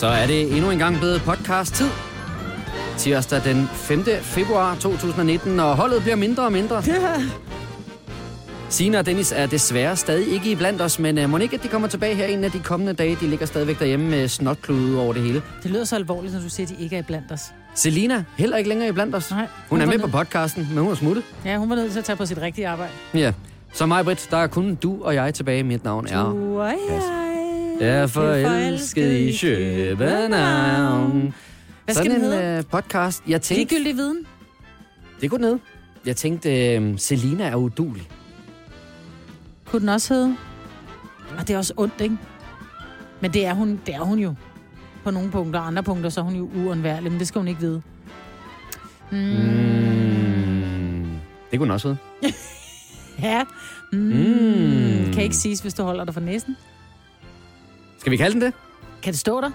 Så er det endnu en gang blevet podcast-tid. Tirsdag den 5. februar 2019, og holdet bliver mindre og mindre. Sina og Dennis er desværre stadig ikke i blandt os, men uh, må ikke, at de kommer tilbage her en af de kommende dage. De ligger stadigvæk derhjemme med snotklude over det hele. Det lyder så alvorligt, når du siger, at de ikke er blandt os. Selina, heller ikke længere i blandt os. Nej, Hun hun er med ned- på podcasten, men hun er smuttet. Ja, hun var nødt til at tage på sit rigtige arbejde. Ja. Så mig, Britt, der er kun du og jeg tilbage. Mit navn er... Du og jeg Jeg er forelsket i København. Hvad skal Sådan den en hedde? uh, podcast. Jeg tænkte, Ligegyldig viden. det går ned. Jeg tænkte, uh, Selina er udulig. Kunne den også hedde? Og det er også ondt, ikke? Men det er hun, det er hun jo. På nogle punkter. Andre punkter, så er hun jo uundværlig, men det skal hun ikke vide. Mm. Mm. Det kunne den også hedde. Ja. Mm. Mm. Kan ikke siges, hvis du holder dig for næsen. Skal vi kalde den det? Kan det stå der?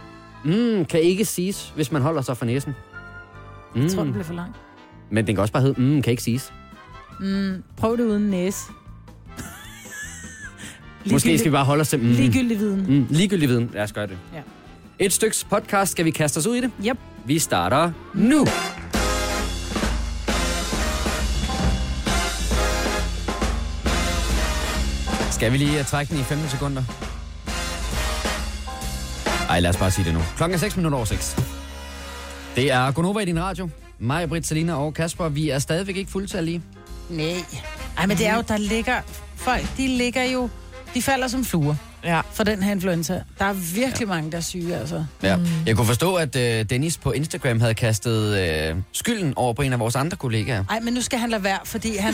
Mm, kan ikke siges, hvis man holder sig for næsen. Mm. Jeg tror, det bliver for langt. Men den kan også bare hedde, mm, kan ikke siges. Mm. Prøv det uden næse. Måske skal vi bare holde os til... Mm, Ligegyldig viden. mm, ligegyldig viden. Lad os gøre det. Ja. Et styks podcast. Skal vi kaste os ud i det? Yep. Vi starter nu. Skal vi lige uh, trække den i 15 sekunder? Ej, lad os bare sige det nu. Klokken er 6 minutter over 6. Det er Gonova i din radio. Mig, Britt, Selina og Kasper. Vi er stadigvæk ikke fuldtallige. Nej. Ej, men det er jo, der ligger... Folk, de ligger jo... De falder som fluer Ja. for den her influenza. Der er virkelig mange, der er syge, altså. Ja. Mm. Jeg kunne forstå, at øh, Dennis på Instagram havde kastet øh, skylden over på en af vores andre kollegaer. Ej, men nu skal han lade være, fordi han...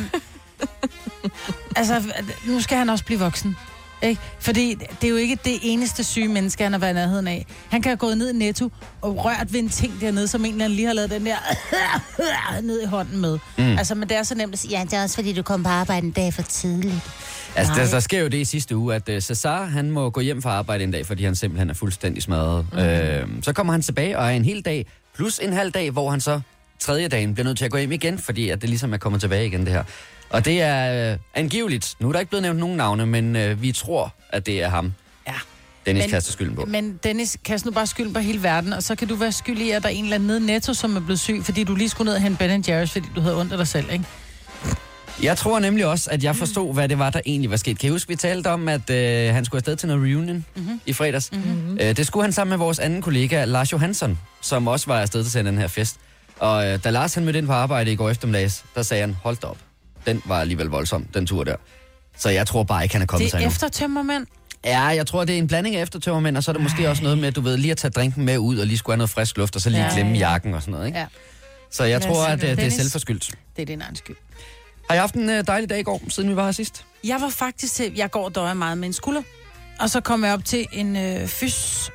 altså, nu skal han også blive voksen. Ikke? Fordi det er jo ikke det eneste syge menneske, han har været i nærheden af. Han kan have gået ned i Netto og rørt ved en ting dernede, som en eller anden lige har lavet den der ned i hånden med. Mm. Altså, men det er så nemt at sige, ja, det er også fordi, du kom på arbejde en dag for tidligt. Altså, der, Nej. der sker jo det i sidste uge, at uh, Cesar, han må gå hjem fra arbejde en dag, fordi han simpelthen er fuldstændig smadret. Mm. Øh, så kommer han tilbage og er en hel dag, plus en halv dag, hvor han så tredje dagen bliver nødt til at gå hjem igen, fordi at det ligesom er kommet tilbage igen, det her. Og det er uh, angiveligt. Nu er der ikke blevet nævnt nogen navne, men uh, vi tror, at det er ham, Ja. Dennis Men- kaster skylden på. Men Dennis, kast nu bare skylden på hele verden, og så kan du være skyld i, at der er en eller anden nede netto, som er blevet syg, fordi du lige skulle ned og hente Ben Jerry's, fordi du havde ondt af dig selv, ikke? Jeg tror nemlig også, at jeg forstod, hvad det var, der egentlig var sket. Kan I huske, vi talte om, at øh, han skulle afsted til noget reunion mm-hmm. i fredags? Mm-hmm. Øh, det skulle han sammen med vores anden kollega, Lars Johansson, som også var afsted til den her fest. Og øh, da Lars han mødte ind på arbejde i går eftermiddags, der sagde han, hold da op. Den var alligevel voldsom, den tur der. Så jeg tror bare ikke, han er kommet Det sig er endnu. eftertømmermænd. Ja, jeg tror, det er en blanding af eftertømmermænd, og så er det måske også noget med, at du ved, lige at tage drinken med ud, og lige skulle have noget frisk luft, og så lige Ja, glemme ja. jakken og sådan noget, ikke? Ja, Så jeg Men tror, at øh, det er selvforskyldt. det er din egen skyld. Har I haft en øh, dejlig dag i går, siden vi var her sidst? Jeg var faktisk til, jeg går og døjer meget med en skulder, og så kom jeg op til en øh, fys,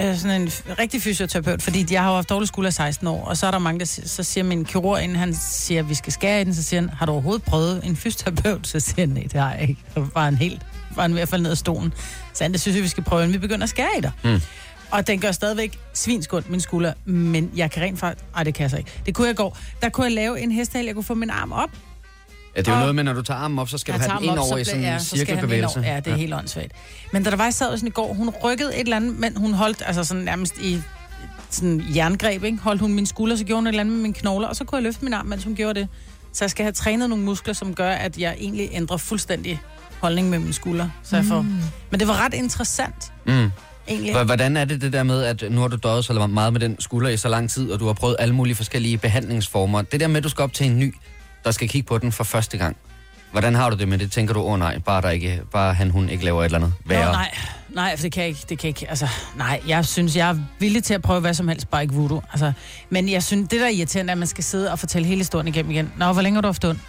øh, sådan en rigtig fysioterapeut, fordi jeg har jo haft dårlig skulder i 16 år, og så er der mange, der si- så siger min kirurg, inden han siger, at vi skal skære i den, så siger han, har du overhovedet prøvet en fysioterapeut? Så siger han, nej, det har jeg ikke. Så var han helt, var han ved at falde ned af stolen. Så han, det synes jeg, vi skal prøve, inden vi begynder at skære i dig. Mm. Og den gør stadigvæk svinskund, min skulder, men jeg kan rent faktisk... Ej, det kan jeg så ikke. Det kunne jeg gå. Der kunne jeg lave en hestehal, jeg kunne få min arm op, Ja, det er jo Og- noget med, når du tager armen op, så skal du have den ind over i sådan en ja, cirkelbevægelse. Ja, det er helt åndssvagt. Men da der var, jeg sad sådan i går, hun rykkede et eller andet, men hun holdt altså sådan nærmest i sådan jerngreb, ikke? Holdt hun min skulder, så gjorde hun et eller andet med mine knogler, og så kunne jeg løfte min arm, mens hun gjorde det. Så jeg skal have trænet nogle muskler, som gør, at jeg egentlig ændrer fuldstændig holdning med mine skuldre. Så jeg får... Men det var ret interessant, Mm. egentlig. Hvordan er det det der med, at nu har du døjet så meget med den skulder i så lang tid, og du har prøvet alle mulige forskellige behandlingsformer. Det der med, at du skal op til en ny, der skal kigge på den for første gang. Hvordan har du det med det? Tænker du, åh oh, nej, bare, der ikke, bare han, hun ikke laver et eller andet værre? Nå, nej, nej, for det kan jeg ikke, det kan jeg ikke, altså, nej, jeg synes, jeg er villig til at prøve hvad som helst, bare ikke voodoo, altså, men jeg synes, det der er irriterende, er, at man skal sidde og fortælle hele historien igennem igen. Nå, hvor længe har du haft ondt?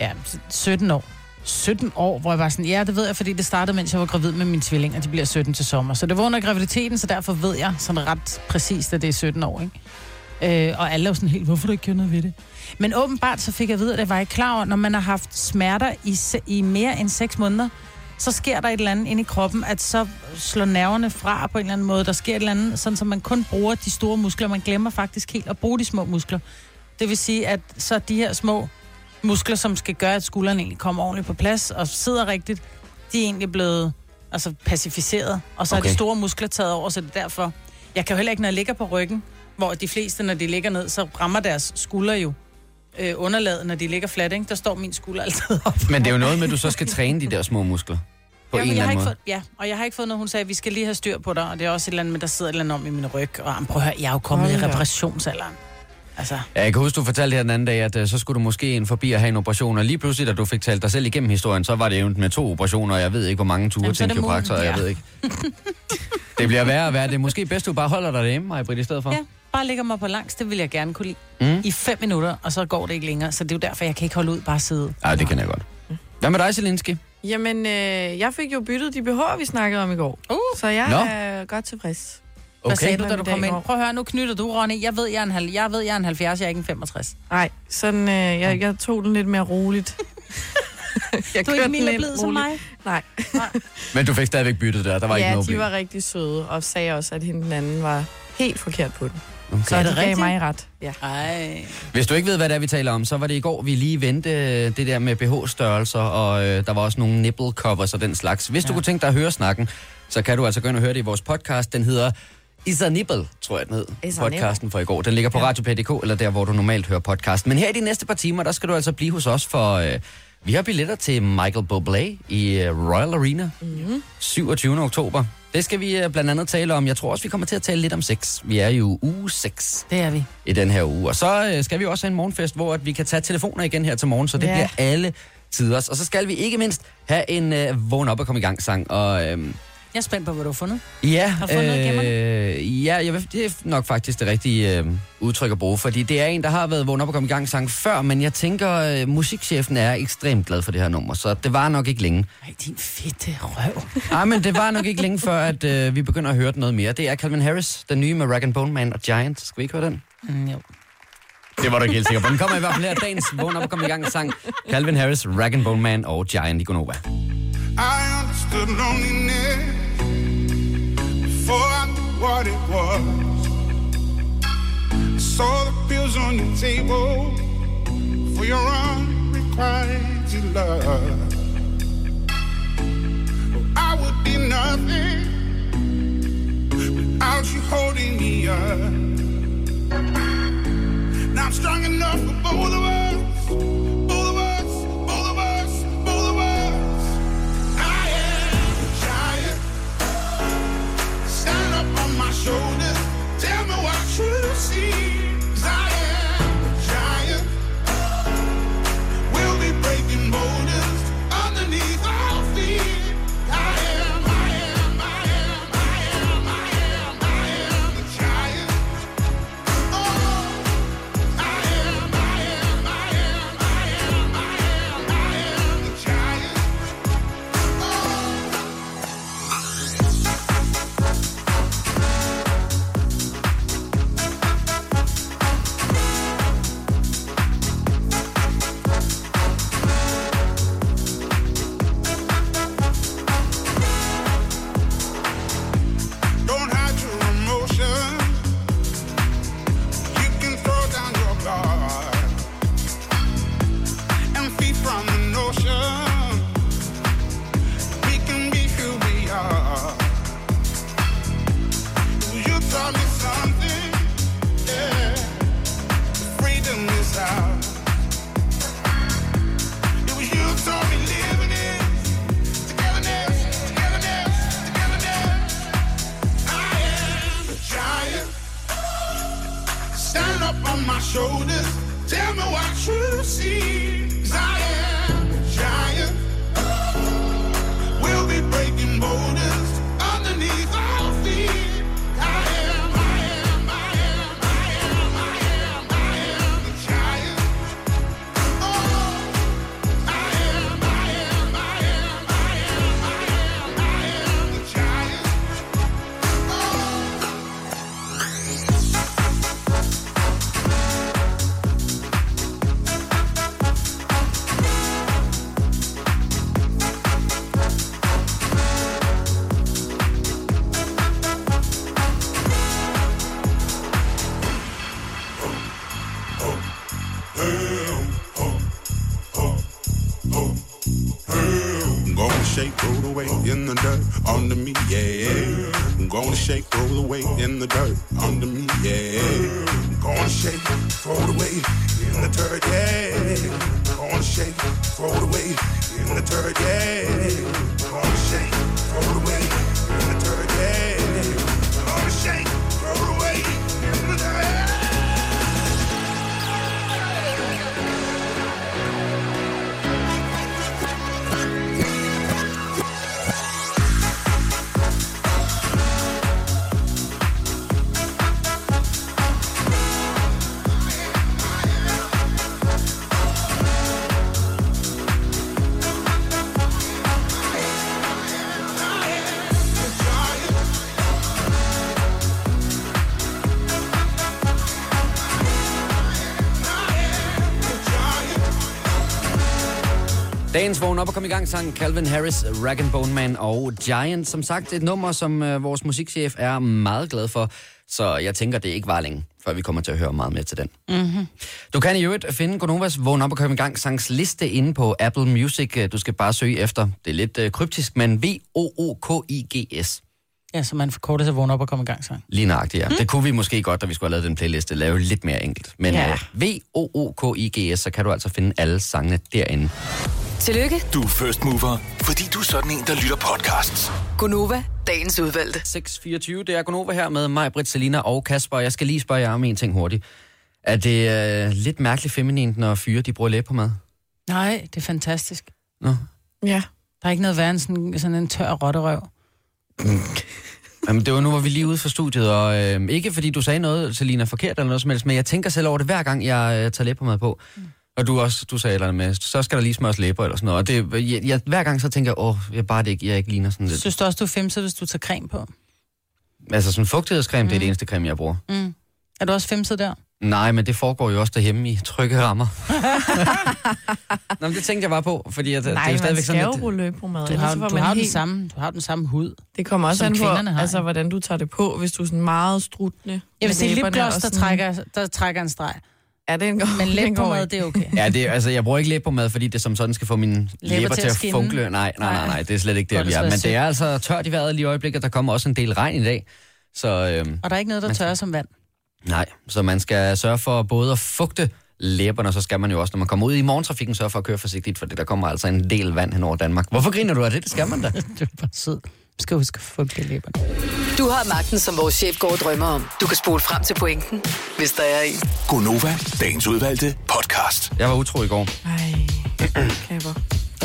Ja, 17 år. 17 år, hvor jeg var sådan, ja, det ved jeg, fordi det startede, mens jeg var gravid med min tvilling, og de bliver 17 til sommer. Så det var under graviditeten, så derfor ved jeg sådan ret præcist, at det er 17 år, ikke? Øh, og alle er jo sådan helt, hvorfor du ikke gjort noget ved det? Men åbenbart så fik jeg at vide, at det var jeg klar over, når man har haft smerter i, i mere end 6 måneder, så sker der et eller andet inde i kroppen, at så slår nerverne fra på en eller anden måde. Der sker et eller andet, sådan så man kun bruger de store muskler. Man glemmer faktisk helt at bruge de små muskler. Det vil sige, at så de her små muskler, som skal gøre, at skuldrene egentlig kommer ordentligt på plads og sidder rigtigt, de er egentlig blevet altså, pacificeret. Og så okay. er de store muskler taget over, så det er derfor. Jeg kan jo heller ikke, når jeg ligger på ryggen, hvor de fleste, når de ligger ned, så rammer deres skulder jo øh, underlaget, når de ligger flat, ikke? Der står min skulder altid op. Men det er jo noget med, at du så skal træne de der små muskler. På ja, en men eller jeg har anden ikke måde. fået, ja, og jeg har ikke fået noget, hun sagde, vi skal lige have styr på dig, og det er også et eller andet med, der sidder et eller andet om i min ryg, og jamen, prøv at høre, jeg er jo kommet Hold i reparationsalderen. Altså, Ja, jeg kan huske, du fortalte her den anden dag, at uh, så skulle du måske ind forbi og have en operation, og lige pludselig, da du fik talt dig selv igennem historien, så var det jo med to operationer, og jeg ved ikke, hvor mange ture Jamen, til en kiropraktor, jeg ja. ved ikke. det bliver værre og værre. Det er måske bedst, du bare holder dig derhjemme, Maja i stedet for. ja, bare ligger mig på langs, det vil jeg gerne kunne lide. Mm. I fem minutter, og så går det ikke længere, så det er jo derfor, jeg kan ikke holde ud bare at sidde. Ja, det kan jeg godt. Hvad med dig, Zelinski? Jamen, øh, jeg fik jo byttet de BH'er, vi snakkede om i går. Uh. Så jeg Nå. er godt tilfreds. Hvad sagde du, da med du kom ind? Prøv at høre, nu knytter du, Ronny. Jeg ved, jeg er en, halv, jeg ved, jeg er en 70, jeg er ikke en 65. Nej, sådan, øh, jeg, jeg tog den lidt mere roligt. jeg Du er ikke lidt blid som mig. Nej. Men du fik stadigvæk byttet der, der var ikke ja, noget de problem. var rigtig søde, og sagde også, at hende den anden var helt forkert på den. Okay. Så Er det rigtigt? mig ret. Ja. Ej. Hvis du ikke ved, hvad det er, vi taler om, så var det i går, vi lige vendte øh, det der med BH-størrelser, og øh, der var også nogle nipple covers og den slags. Hvis ja. du kunne tænke dig at høre snakken, så kan du altså gå ind og høre det i vores podcast. Den hedder Is a Nipple, tror jeg den hed. Is Podcasten for i går. Den ligger på ja. radio.dk, eller der, hvor du normalt hører podcast. Men her i de næste par timer, der skal du altså blive hos os, for øh, vi har billetter til Michael Bublé i øh, Royal Arena Mm-hmm. 27. oktober. Det skal vi øh, blandt andet tale om. Jeg tror også, vi kommer til at tale lidt om sex. Vi er jo uge 6 Det er vi. i den her uge. Og så øh, skal vi også have en morgenfest, hvor at vi kan tage telefoner igen her til morgen, så det Ja. bliver alle tiders. Og så skal vi ikke mindst have en øh, vågn op og komme i gang sang. Og øhm, Jeg er spændt på, hvad du har fundet. ja, Har du fundet noget øh, ja jeg det er nok faktisk det rigtige øh, udtryk at bruge, fordi det er en, der har været vågn op og komme i gang sang før, men jeg tænker, øh, musikchefen er ekstremt glad for det her nummer, så det var nok ikke længe. Ej, din fedte røv. Nej, men det var nok ikke længe før, at øh, vi begynder at høre det noget mere. Det er Calvin Harris, den nye med Rag Bone Man og Giant. Skal vi ikke høre den? Mm, jo. Det var du ikke helt sikker på. Den kommer i hvert fald her dagens vågn op og komme i gang sang. Calvin Harris, Rag Bone Man og Giant i Gonova. I understood loneliness before what it was. I saw the pills on your table for your unrequited love. Oh, I would be nothing without you holding me up. Now I'm strong enough for both of us, Vågn op og kom i gang sang Calvin Harris, Rag and Bone Man og Giant. Som sagt et nummer, som øh, vores musikchef er meget glad for. Så jeg tænker, det ikke var længe, før vi kommer til at høre meget mere til den. Mm-hmm. Du kan i øvrigt finde Gonovas Vågn op og komme i gang sangs liste inde på Apple Music. Du skal bare søge efter. Det er lidt øh, kryptisk, men V-O-O-K-I-G-S. Ja, så man forkorter sig vågne op og komme i gang sang. Lige nøjagtigt, ja. Mm. Det kunne vi måske godt, da vi skulle have lavet den playliste, lave lidt mere enkelt. Men Ja. ja. V-O-O-K-I-G-S, så kan du altså finde alle sangene derinde. Tillykke, Du er first mover, fordi du er sådan en, der lytter podcasts. Gunova, dagens udvalgte. 6.24, det er Gunova her med mig, Britt, Selina og Kasper. Jeg skal lige spørge jer om en ting hurtigt. Er det øh, lidt mærkeligt feminint, når fyre de bruger læbepomade? Nej, det er fantastisk. Nå. Ja. Der er ikke noget værre end sådan, sådan en tør rotterøv. Jamen, det var nu, var vi lige ude for studiet, og øh, ikke fordi du sagde noget, Selina, forkert eller noget som helst, men jeg tænker selv over det hver gang, jeg øh, tager læbepomade på. Mm. Og du også, du sagde et eller andet med, så skal der lige smøres læber eller sådan noget. Og det, jeg, jeg, hver gang så tænker jeg, åh, jeg bare det ikke, jeg ikke ligner sådan lidt. Synes du også, du er femset, hvis du tager creme på? Altså sådan fugtighedscreme, mm. det er det eneste creme, jeg bruger. Mm. Er du også femset der? Nej, men det foregår jo også derhjemme i trygge rammer. Nå, men det tænkte jeg bare på, fordi at, det er Nej, jo man stadigvæk skal sådan jo lidt... bruge løbepomade. Du ellers har, får du man har, den helt... samme, du har den samme hud. Det kommer også an på, har, altså, jo. hvordan du tager det på, hvis du er sådan meget struttende. Jeg vil sige, lipgloss, der sådan- trækker, der trækker en streg. Ja, det er en god. Men ikke. det er okay. Ja, det, altså, jeg bruger ikke læbepomade, fordi det som sådan skal få mine læber, læber til at, skinne. funkle. Nej, nej, nej, nej, det er slet ikke det, det vi er. Men det er altså tørt i vejret lige i øjeblikket. Der kommer også en del regn i dag. Så øhm, Og der er ikke noget, der tørrer som vand. nej, så man skal sørge for både at fugte læberne, og så skal man jo også, når man kommer ud i morgentrafikken, sørge for at køre forsigtigt, for der kommer altså en del vand hen over Danmark. Hvorfor griner du af det? Det skal man da. Du er bare sød. Skal huske at få læberne. Du har magten, som vores chef går og drømmer om. Du kan spole frem til pointen, hvis der er en. Gonova, dagens udvalgte podcast. Jeg var utro i går. Ej, kæber.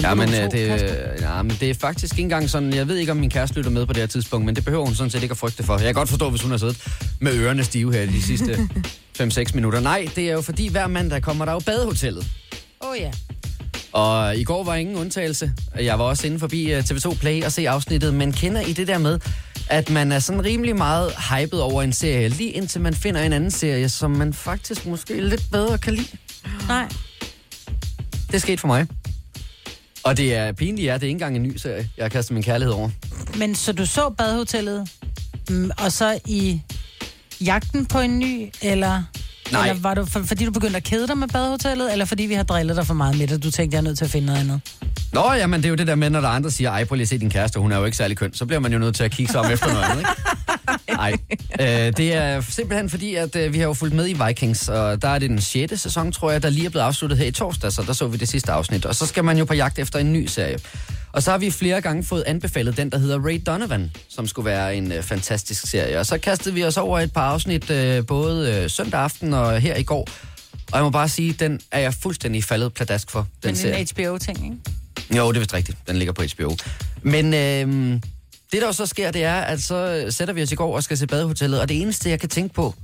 Ja, men, utro, øh, det, øh, ja, men det er faktisk ikke engang sådan, jeg ved ikke, om min kæreste lytter med på det her tidspunkt, men det behøver hun sådan set ikke at frygte for. Jeg kan godt forstå, hvis hun har siddet med ørerne stive her de sidste 5-6 minutter. Nej, det er jo fordi, hver mandag kommer der jo badehotellet. Åh oh, ja. Og i går var ingen undtagelse. Jeg var også inde forbi øh, TV2 Play og se afsnittet, men kender I det der med, at man er sådan rimelig meget hyped over en serie, lige indtil man finder en anden serie, som man faktisk måske lidt bedre kan lide. Nej. Det skete for mig. Og det er pinligt, ja, det er ikke engang en ny serie, jeg har kastet min kærlighed over. Men så du så badehotellet, mm, og så i jagten på en ny, eller... Nej. Eller var du, for, fordi du begyndte at kede dig med badehotellet, eller fordi vi har drillet dig for meget med det, du tænkte, jeg er nødt til at finde noget andet? Nå, jamen det er jo det der med, når der er andre siger, ej, prøv lige at se din kæreste, hun er jo ikke særlig køn, så bliver man jo nødt til at kigge sig om efter noget andet, ikke? Nej, øh, det er simpelthen fordi, at øh, vi har jo fulgt med i Vikings, og der er det den 6. sæson, tror jeg, der lige er blevet afsluttet her i torsdag, så der så vi det sidste afsnit, og så skal man jo på jagt efter en ny serie. Og så har vi flere gange fået anbefalet den, der hedder Ray Donovan, som skulle være en øh, fantastisk serie. Og så kastede vi os over et par afsnit, øh, både øh, søndag aften og her i går. Og jeg må bare sige, den er jeg fuldstændig faldet pladask for, den Den serie. en HBO-ting, ikke? Jo, det er vist rigtigt. Den ligger på HBO. Men øh, det, der jo så sker, det er, at så sætter vi os i går og skal se badehotellet, og det eneste, jeg kan tænke på,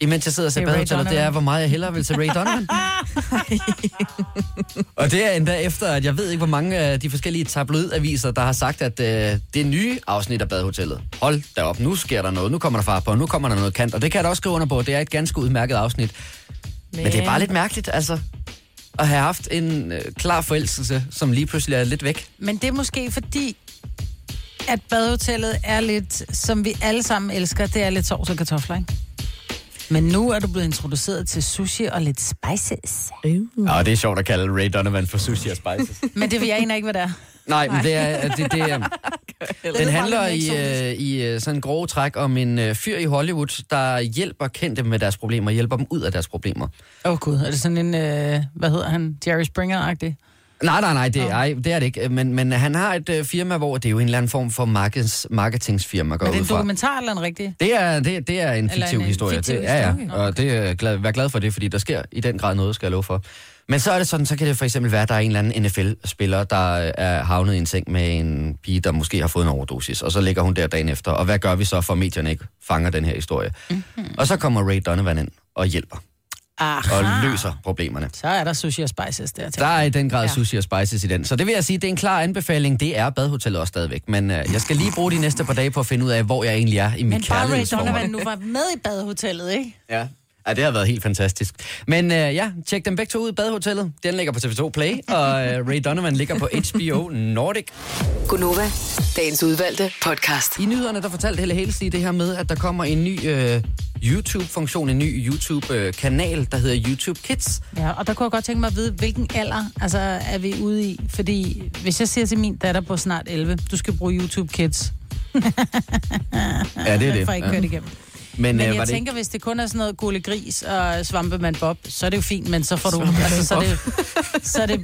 imens jeg sidder og ser er badehotellet, det er, hvor meget jeg hellere vil se Ray Donovan. og det er endda efter, at jeg ved ikke, hvor mange af de forskellige tabloidaviser, der har sagt, at øh, det nye afsnit af badehotellet, hold da op, nu sker der noget, nu kommer der far på, nu kommer der noget kant, og det kan jeg da også skrive under på, det er et ganske udmærket afsnit. Men det er bare lidt mærkeligt, altså, at have haft en øh, klar forelskelse, som lige pludselig er lidt væk. Men det er måske fordi, at badehotellet er lidt, som vi alle sammen elsker, det er lidt sovs og kartofler, ikke? Men nu er du blevet introduceret til sushi og lidt spices. Uh. Ja, det er sjovt at kalde Ray Donovan for sushi og spices. Men det vil jeg egentlig ikke, hvad det er. Nej, men det er... Det, det er Den handler i, øh, i øh, sådan grove træk om en øh, fyr i Hollywood, der hjælper kendte med deres problemer, hjælper dem ud af deres problemer. Åh oh, gud, er det sådan en, øh, hvad hedder han, Jerry Springer-agtig? Nej, nej, nej, det, ej, det er det ikke. Men, men han har et øh, firma, hvor det er jo en eller anden form for markeds, marketingsfirma, går Er det en dokumentar eller en rigtig? Det er, det, det er en Eller fiktiv en, øh, historie. fiktiv det, ja, ja. historie? Og det er glad, vær glad for det, fordi der sker i den grad noget, skal jeg love for. Men så er det sådan, så kan det for eksempel være, at der er en eller anden NFL-spiller, der er havnet i en seng med en pige, der måske har fået en overdosis, og så ligger hun der dagen efter. Og hvad gør vi så, for at medierne ikke fanger den her historie? Mm-hmm. Og så kommer Ray Donovan ind og hjælper, Aha. og løser problemerne. Så er der sushi og spices der til. Der er i den grad Ja. sushi og spices i den. Så det vil jeg sige, det er en klar anbefaling. Det er badehotellet også stadigvæk. Men øh, jeg skal lige bruge de næste par dage på at finde ud af, hvor jeg egentlig er i mit Men bare Ray kærlighedsforhold. Donovan nu var med i badehotellet, ikke? Ja. Ja, det har været helt fantastisk. Men øh, ja, tjek dem begge to ud. Badehotellet, den ligger på TV2 Play, og øh, Ray Donovan ligger på HBO Nordic. Gunova, dagens udvalgte podcast. I nyhederne, der fortalte Helle lige det her med, at der kommer en ny øh, YouTube-funktion, en ny YouTube-kanal, der hedder YouTube Kids. Ja, og der kunne jeg godt tænke mig at vide, hvilken alder altså, er vi ude i? Fordi hvis jeg siger til min datter på snart 11, du skal bruge YouTube Kids, Ja, det er det. for ikke Ja. kørt igennem. Men, Men øh, jeg tænker, hvis det kun er sådan noget gule gris og svampemand Bob, så er det jo fint, men så får du, altså, så, er det, så er det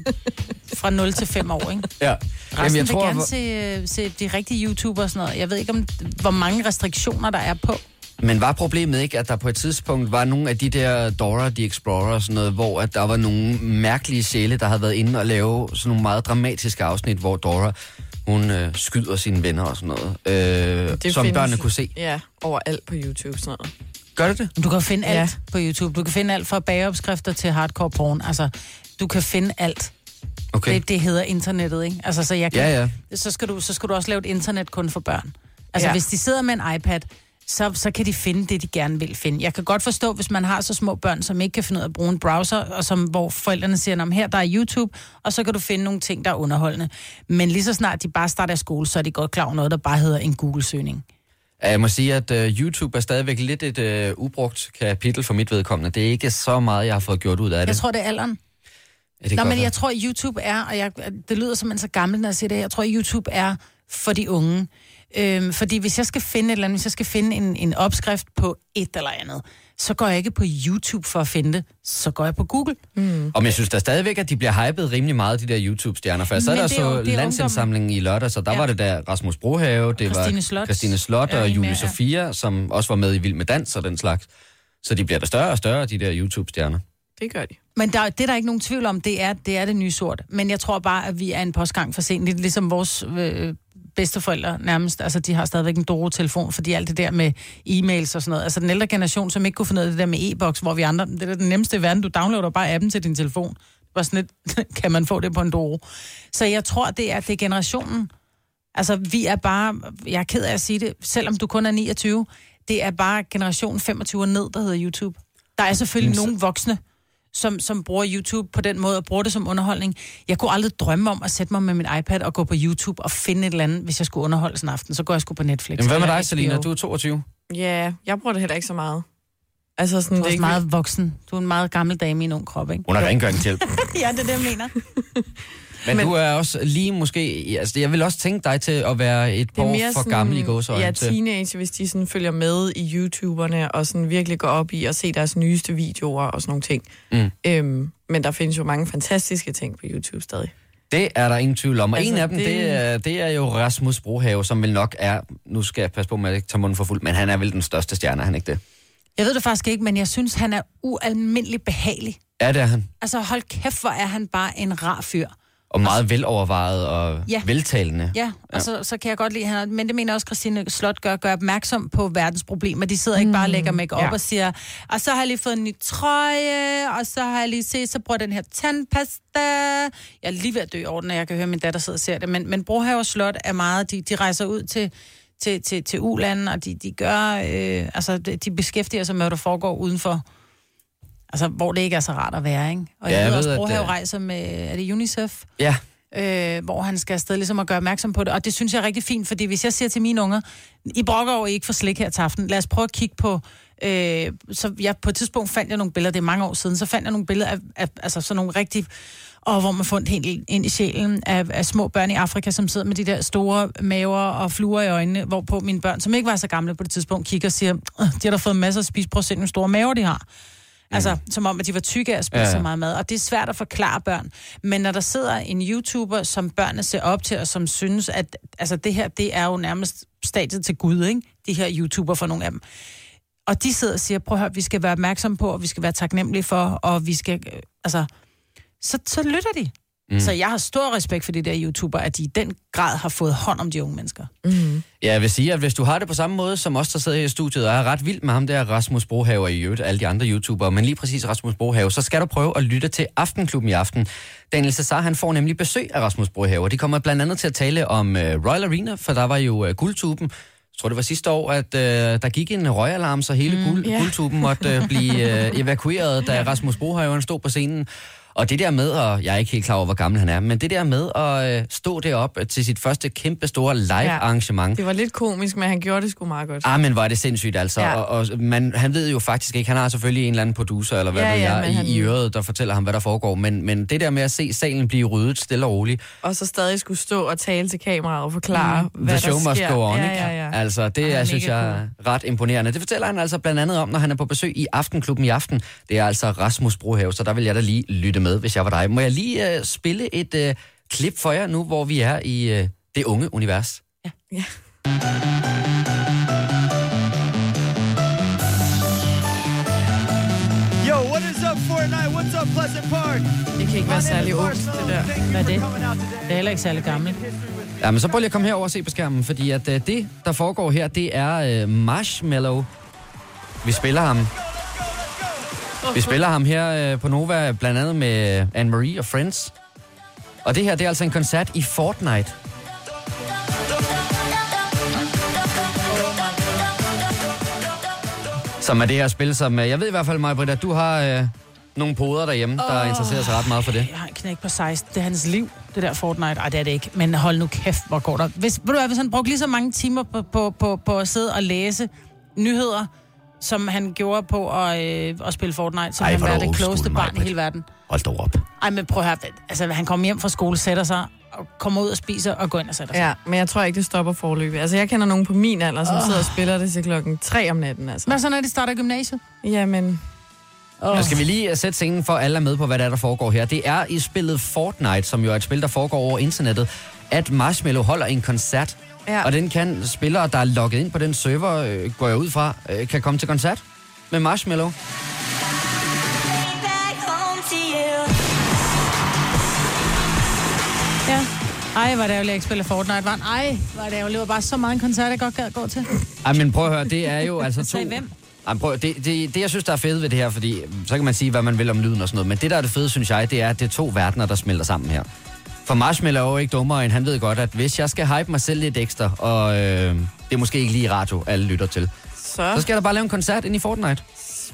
fra 0 til 5 år, ikke? Ja. Resten jeg tror, vil gerne se, øh, se de rigtige YouTuber og sådan noget. Jeg ved ikke, om, hvor mange restriktioner der er på. Men var problemet ikke, at der på et tidspunkt var nogle af de der Dora the Explorer og sådan noget, hvor at der var nogle mærkelige sjæle, der havde været inde og lave sådan nogle meget dramatiske afsnit, hvor Dora, hun øh, skyder sine venner og sådan noget, øh, Det som findes- børnene kunne se. Ja, overalt på YouTube sådan noget. Gør det det? Du kan finde alt Ja. på YouTube. Du kan finde alt fra bageopskrifter til hardcore porn. Altså, du kan finde alt. Okay. Det, det hedder internettet, ikke? Altså, så, jeg kan, Ja, ja. Så, skal du, så skal du også lave et internet kun for børn. Altså. Ja. hvis de sidder med en iPad, så, så kan de finde det, de gerne vil finde. Jeg kan godt forstå, hvis man har så små børn, som ikke kan finde ud af at bruge en browser, og som, hvor forældrene siger, om her der er YouTube, og så kan du finde nogle ting, der er underholdende. Men lige så snart de bare starter i skole, så er de godt klar over noget, der bare hedder en Google-søgning. Jeg må sige, at uh, YouTube er stadigvæk lidt et uh, ubrugt kapitel for mit vedkommende. Det er ikke så meget, jeg har fået gjort ud af det. Jeg tror, det er alderen. ja, det Nå, men være. jeg tror, YouTube er, og jeg, det lyder som en så gammel, når jeg siger det, jeg tror, YouTube er for de unge. Øhm, fordi hvis jeg skal finde et eller andet, hvis jeg skal finde en, en opskrift på et eller andet, så går jeg ikke på YouTube for at finde det, så går jeg på Google. Og jeg synes da stadigvæk, at de bliver hypet rimelig meget, de der YouTube-stjerner. For jeg sad der er så landsindsamlingen i lørdag, så der ja. Var det der Rasmus Brohave, det Christine var Slot. Christine Slot og Julie med, ja. Sofia, som også var med i Vild med Dans og den slags. Så de bliver da større og større, de der YouTube-stjerner. Det gør de. Men der, det er der ikke nogen tvivl om, det er, det er det nye sort. Men jeg tror bare, at vi er en postgang for sent. Lidt ligesom vores øh, bedsteforældre nærmest. Altså, de har stadigvæk en Doro-telefon, fordi alt det der med e-mails og sådan noget. Altså, den ældre generation, som ikke kunne finde ud af det der med e-boks, hvor vi andre, det er den nemmeste i verden, du downloader bare appen til din telefon. Var sådan lidt, kan man få det på en Doro. Så jeg tror, det er, det er generationen. Altså, vi er bare, jeg er ked af at sige det, selvom du kun er 29, det er bare generation 25 og ned, der hedder YouTube. Der er selvfølgelig nogle voksne, som, som bruger YouTube på den måde og bruger det som underholdning. Jeg kunne aldrig drømme om at sætte mig med min iPad og gå på YouTube og finde et eller andet, hvis jeg skulle underholde sådan en aften. Så går jeg sgu på Netflix. Jamen, hvad med dig, Selina? Du er 22. Ja, jeg bruger det heller ikke så meget. Altså sådan, Du det er også ikke meget voksen. Du er en meget gammel dame i en ung krop, ikke? Hun har rengøringshjælp. ja, det er det, jeg mener. Men, Men- du er også lige måske... Altså, jeg vil også tænke dig til at være et par år for sådan, gammel i gåsøjne. Ja, til. teenager, hvis de sådan følger med i YouTuberne og sådan virkelig går op i at se deres nyeste videoer og sådan nogle ting. Mm. Øhm, men der findes jo mange fantastiske ting på YouTube stadig. Det er der ingen tvivl om. Og altså, en af dem, det... det- er, det er jo Rasmus Brohave, som vel nok er... Nu skal jeg passe på, at jeg ikke tager munden for fuld, men han er vel den største stjerne, er han ikke det? Jeg ved det faktisk ikke, men jeg synes, han er ualmindelig behagelig. Ja, det er han. Altså, hold kæft, hvor er han bare en rar fyr. Og meget velovervejet og Ja. veltalende. Ja, og ja. Så, så kan jeg godt lide, han, men det mener også Christine Slot gør, gør opmærksom på verdens problemer. De sidder ikke bare og lægger make op ja. og siger, og så har jeg lige fået en ny trøje, og så har jeg lige set, så bruger den her tandpasta. Jeg er lige ved at dø over den, når jeg kan høre min datter sidde og ser det. Men, men Brohave Slot er meget, de, de rejser ud til, til, til, til U-landen, og de, de gør, øh, altså de de beskæftiger sig med, hvad der foregår udenfor. Altså, hvor det ikke er så rart at være, ikke? Og Ja, jeg, jeg ved også, at, Brohave øh, rejser med, er det UNICEF? Ja, øh, hvor han skal afsted ligesom at gøre opmærksom på det. Og det synes jeg er rigtig fint, fordi hvis jeg siger til mine unger, I brokker over, I ikke får slik her til aften, lad os prøve at kigge på... Øh, så jeg, på et tidspunkt fandt jeg nogle billeder, det er mange år siden, så fandt jeg nogle billeder af, af altså sådan nogle rigtig og hvor man får helt ind i sjælen af, af små børn i Afrika, som sidder med de der store maver og fluer i øjnene, hvorpå mine børn, som ikke var så gamle på det tidspunkt, kigger og siger, "Øh, de har da fået masser af spise, prøv at se, store maver de har. Altså, som om, at de var tykke af at spise Ja. ja. så meget mad. Og det er svært at forklare børn. Men når der sidder en YouTuber, som børnene ser op til, og som synes, at altså, det her, det er jo nærmest stadiet til Gud, ikke? De her YouTuber for nogle af dem. Og de sidder og siger, prøv at høre, vi skal være opmærksomme på, og vi skal være taknemmelige for, og vi skal, øh, altså, så, så lytter de. Mm. Så jeg har stor respekt for de der YouTuber, at de i den grad har fået hånd om de unge mennesker. Ja, jeg vil sige, at hvis du har det på samme måde som os, der sidder her i studiet, og er ret vild med ham der Rasmus Brohave og i øvrigt alle de andre YouTubere, men lige præcis Rasmus Brohave, så skal du prøve at lytte til Aftenklubben i aften. Daniel Cesar, han får nemlig besøg af Rasmus Brohave, og de kommer blandt andet til at tale om uh, Royal Arena, for der var jo uh, guldtuben. Jeg tror, det var sidste år, at uh, der gik en røgalarm, så hele mm, guld, ja. guldtuben måtte uh, blive uh, evakueret, da Rasmus Brohave stod på scenen. Og det der med, og jeg er ikke helt klar over, hvor gammel han er, men det der med at øh, stå derop til sit første kæmpe store live-arrangement, Det var lidt komisk, men han gjorde det sgu meget godt. Ah, men var det sindssygt altså. Ja. Ja. Og, og man, han ved jo faktisk ikke, han har selvfølgelig en eller anden producer, eller hvad Ja, ved ja, jeg, i, han- i øret, der fortæller ham, hvad der foregår. Men, men det der med at se salen blive ryddet stille og roligt, Og så stadig skulle stå og tale til kameraet og forklare, mm, hvad the der show must sker. go on, ja, ja, ja. Altså, det Han er synes jeg er ret imponerende. Det fortæller han altså blandt andet om, når han er på besøg i Aftenklubben i aften. Det er altså Rasmus Brohave, så der vil jeg da lige lytte med, hvis jeg var dig. Må jeg lige uh, spille et uh, klip for jer nu, hvor vi er i uh, det unge univers? ja. Yo, what is up, Fortnite? What's up, Pleasant Park? Det kan ikke være særlig ungt, det der. Hvad er det? Det er heller ikke særlig gammelt. Ja, men så prøv lige at komme herover og se på skærmen, fordi at uh, det, der foregår her, det er uh, Marshmallow. Vi spiller ham. Vi spiller ham her uh, på Nova, blandt andet med Anne-Marie og Friends. Og det her, det er altså en koncert i Fortnite. Som er det her spil, som... øh, Jeg ved i hvert fald, Maja at du har øh, nogle poder derhjemme, der interesserer sig ret meget for det. Jeg har en knæk på 16. Det er hans liv, det der Fortnite. Ej, det er det ikke. Men hold nu kæft, hvor går der. Hvis, ved du hvad, hvis han brugte lige så mange timer på, på, på, på at sidde og læse nyheder, som han gjorde på at, øh, at spille Fortnite, så Ej, han er du det klogeste barn i hele verden. Hold da op. Ej, men prøv at høre. Altså, han kommer hjem fra skole, sætter sig, og kommer ud og spiser, og går ind og sætter sig. Ja, men jeg tror ikke, det stopper forløbet. Altså, jeg kender nogen på min alder, som sidder og spiller det til klokken 3 om natten, altså. Hvad så, når de starter gymnasiet? Jamen, Nu skal vi lige øh, sætte scenen for, at alle er med på, hvad der er, der foregår her. Det er i spillet Fortnite, som jo er et spil, der foregår over internettet, at Marshmallow holder en koncert. Ja. Og den kan spillere, der er logget ind på den server, øh, går jeg ud fra, øh, kan komme til koncert med Marshmallow. Ja. Ej, var det ærgerligt, at jeg ikke spiller Fortnite. Var Ej, var det ærgerligt. Det var bare så mange koncerter, jeg godt gad gå til. Ej, men prøv at høre, det er jo altså to... Hvem? Ej, prøv, det, det, det, jeg synes, der er fedt ved det her, fordi så kan man sige, hvad man vil om lyden og sådan noget, men det, der er det fede, synes jeg, det er, at det er to verdener, der smelter sammen her. For Marshmallow er jo ikke dummere, end han ved godt, at hvis jeg skal hype mig selv lidt ekstra, og øh, det er måske ikke lige radio, alle lytter til, så så skal jeg da bare lave en koncert ind i Fortnite.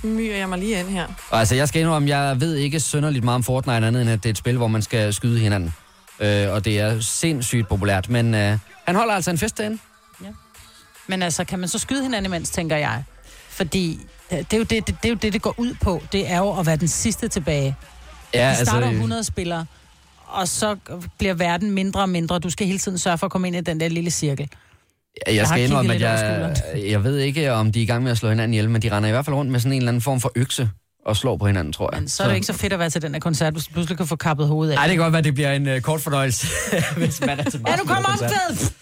smyger jeg mig lige ind her. Og altså, jeg skal indrømme, jeg ved ikke synderligt meget om Fortnite andet, end at det er et spil, hvor man skal skyde hinanden. Øh, og det er sindssygt populært, men øh, han holder altså en fest derinde. Men altså, kan man så skyde hinanden imens, tænker jeg? Fordi øh, det er, jo det, det, det er jo det, det går ud på. Det er jo at være den sidste tilbage. Ja, De starter øh, 100 spillere, og så bliver verden mindre og mindre. Du skal hele tiden sørge for at komme ind i den der lille cirkel. Jeg, Jeg skal indrømme, at jeg, jeg ved ikke, om de er i gang med at slå hinanden ihjel, men de render i hvert fald rundt med sådan en eller anden form for økse og slår på hinanden, tror jeg. Men så er det ikke så fedt at være til den her koncert, hvis du pludselig kan få kappet hovedet af. Nej, det kan godt være, at det bliver en uh, kort fornøjelse, hvis man er til Ja, nu kommer omkvædet!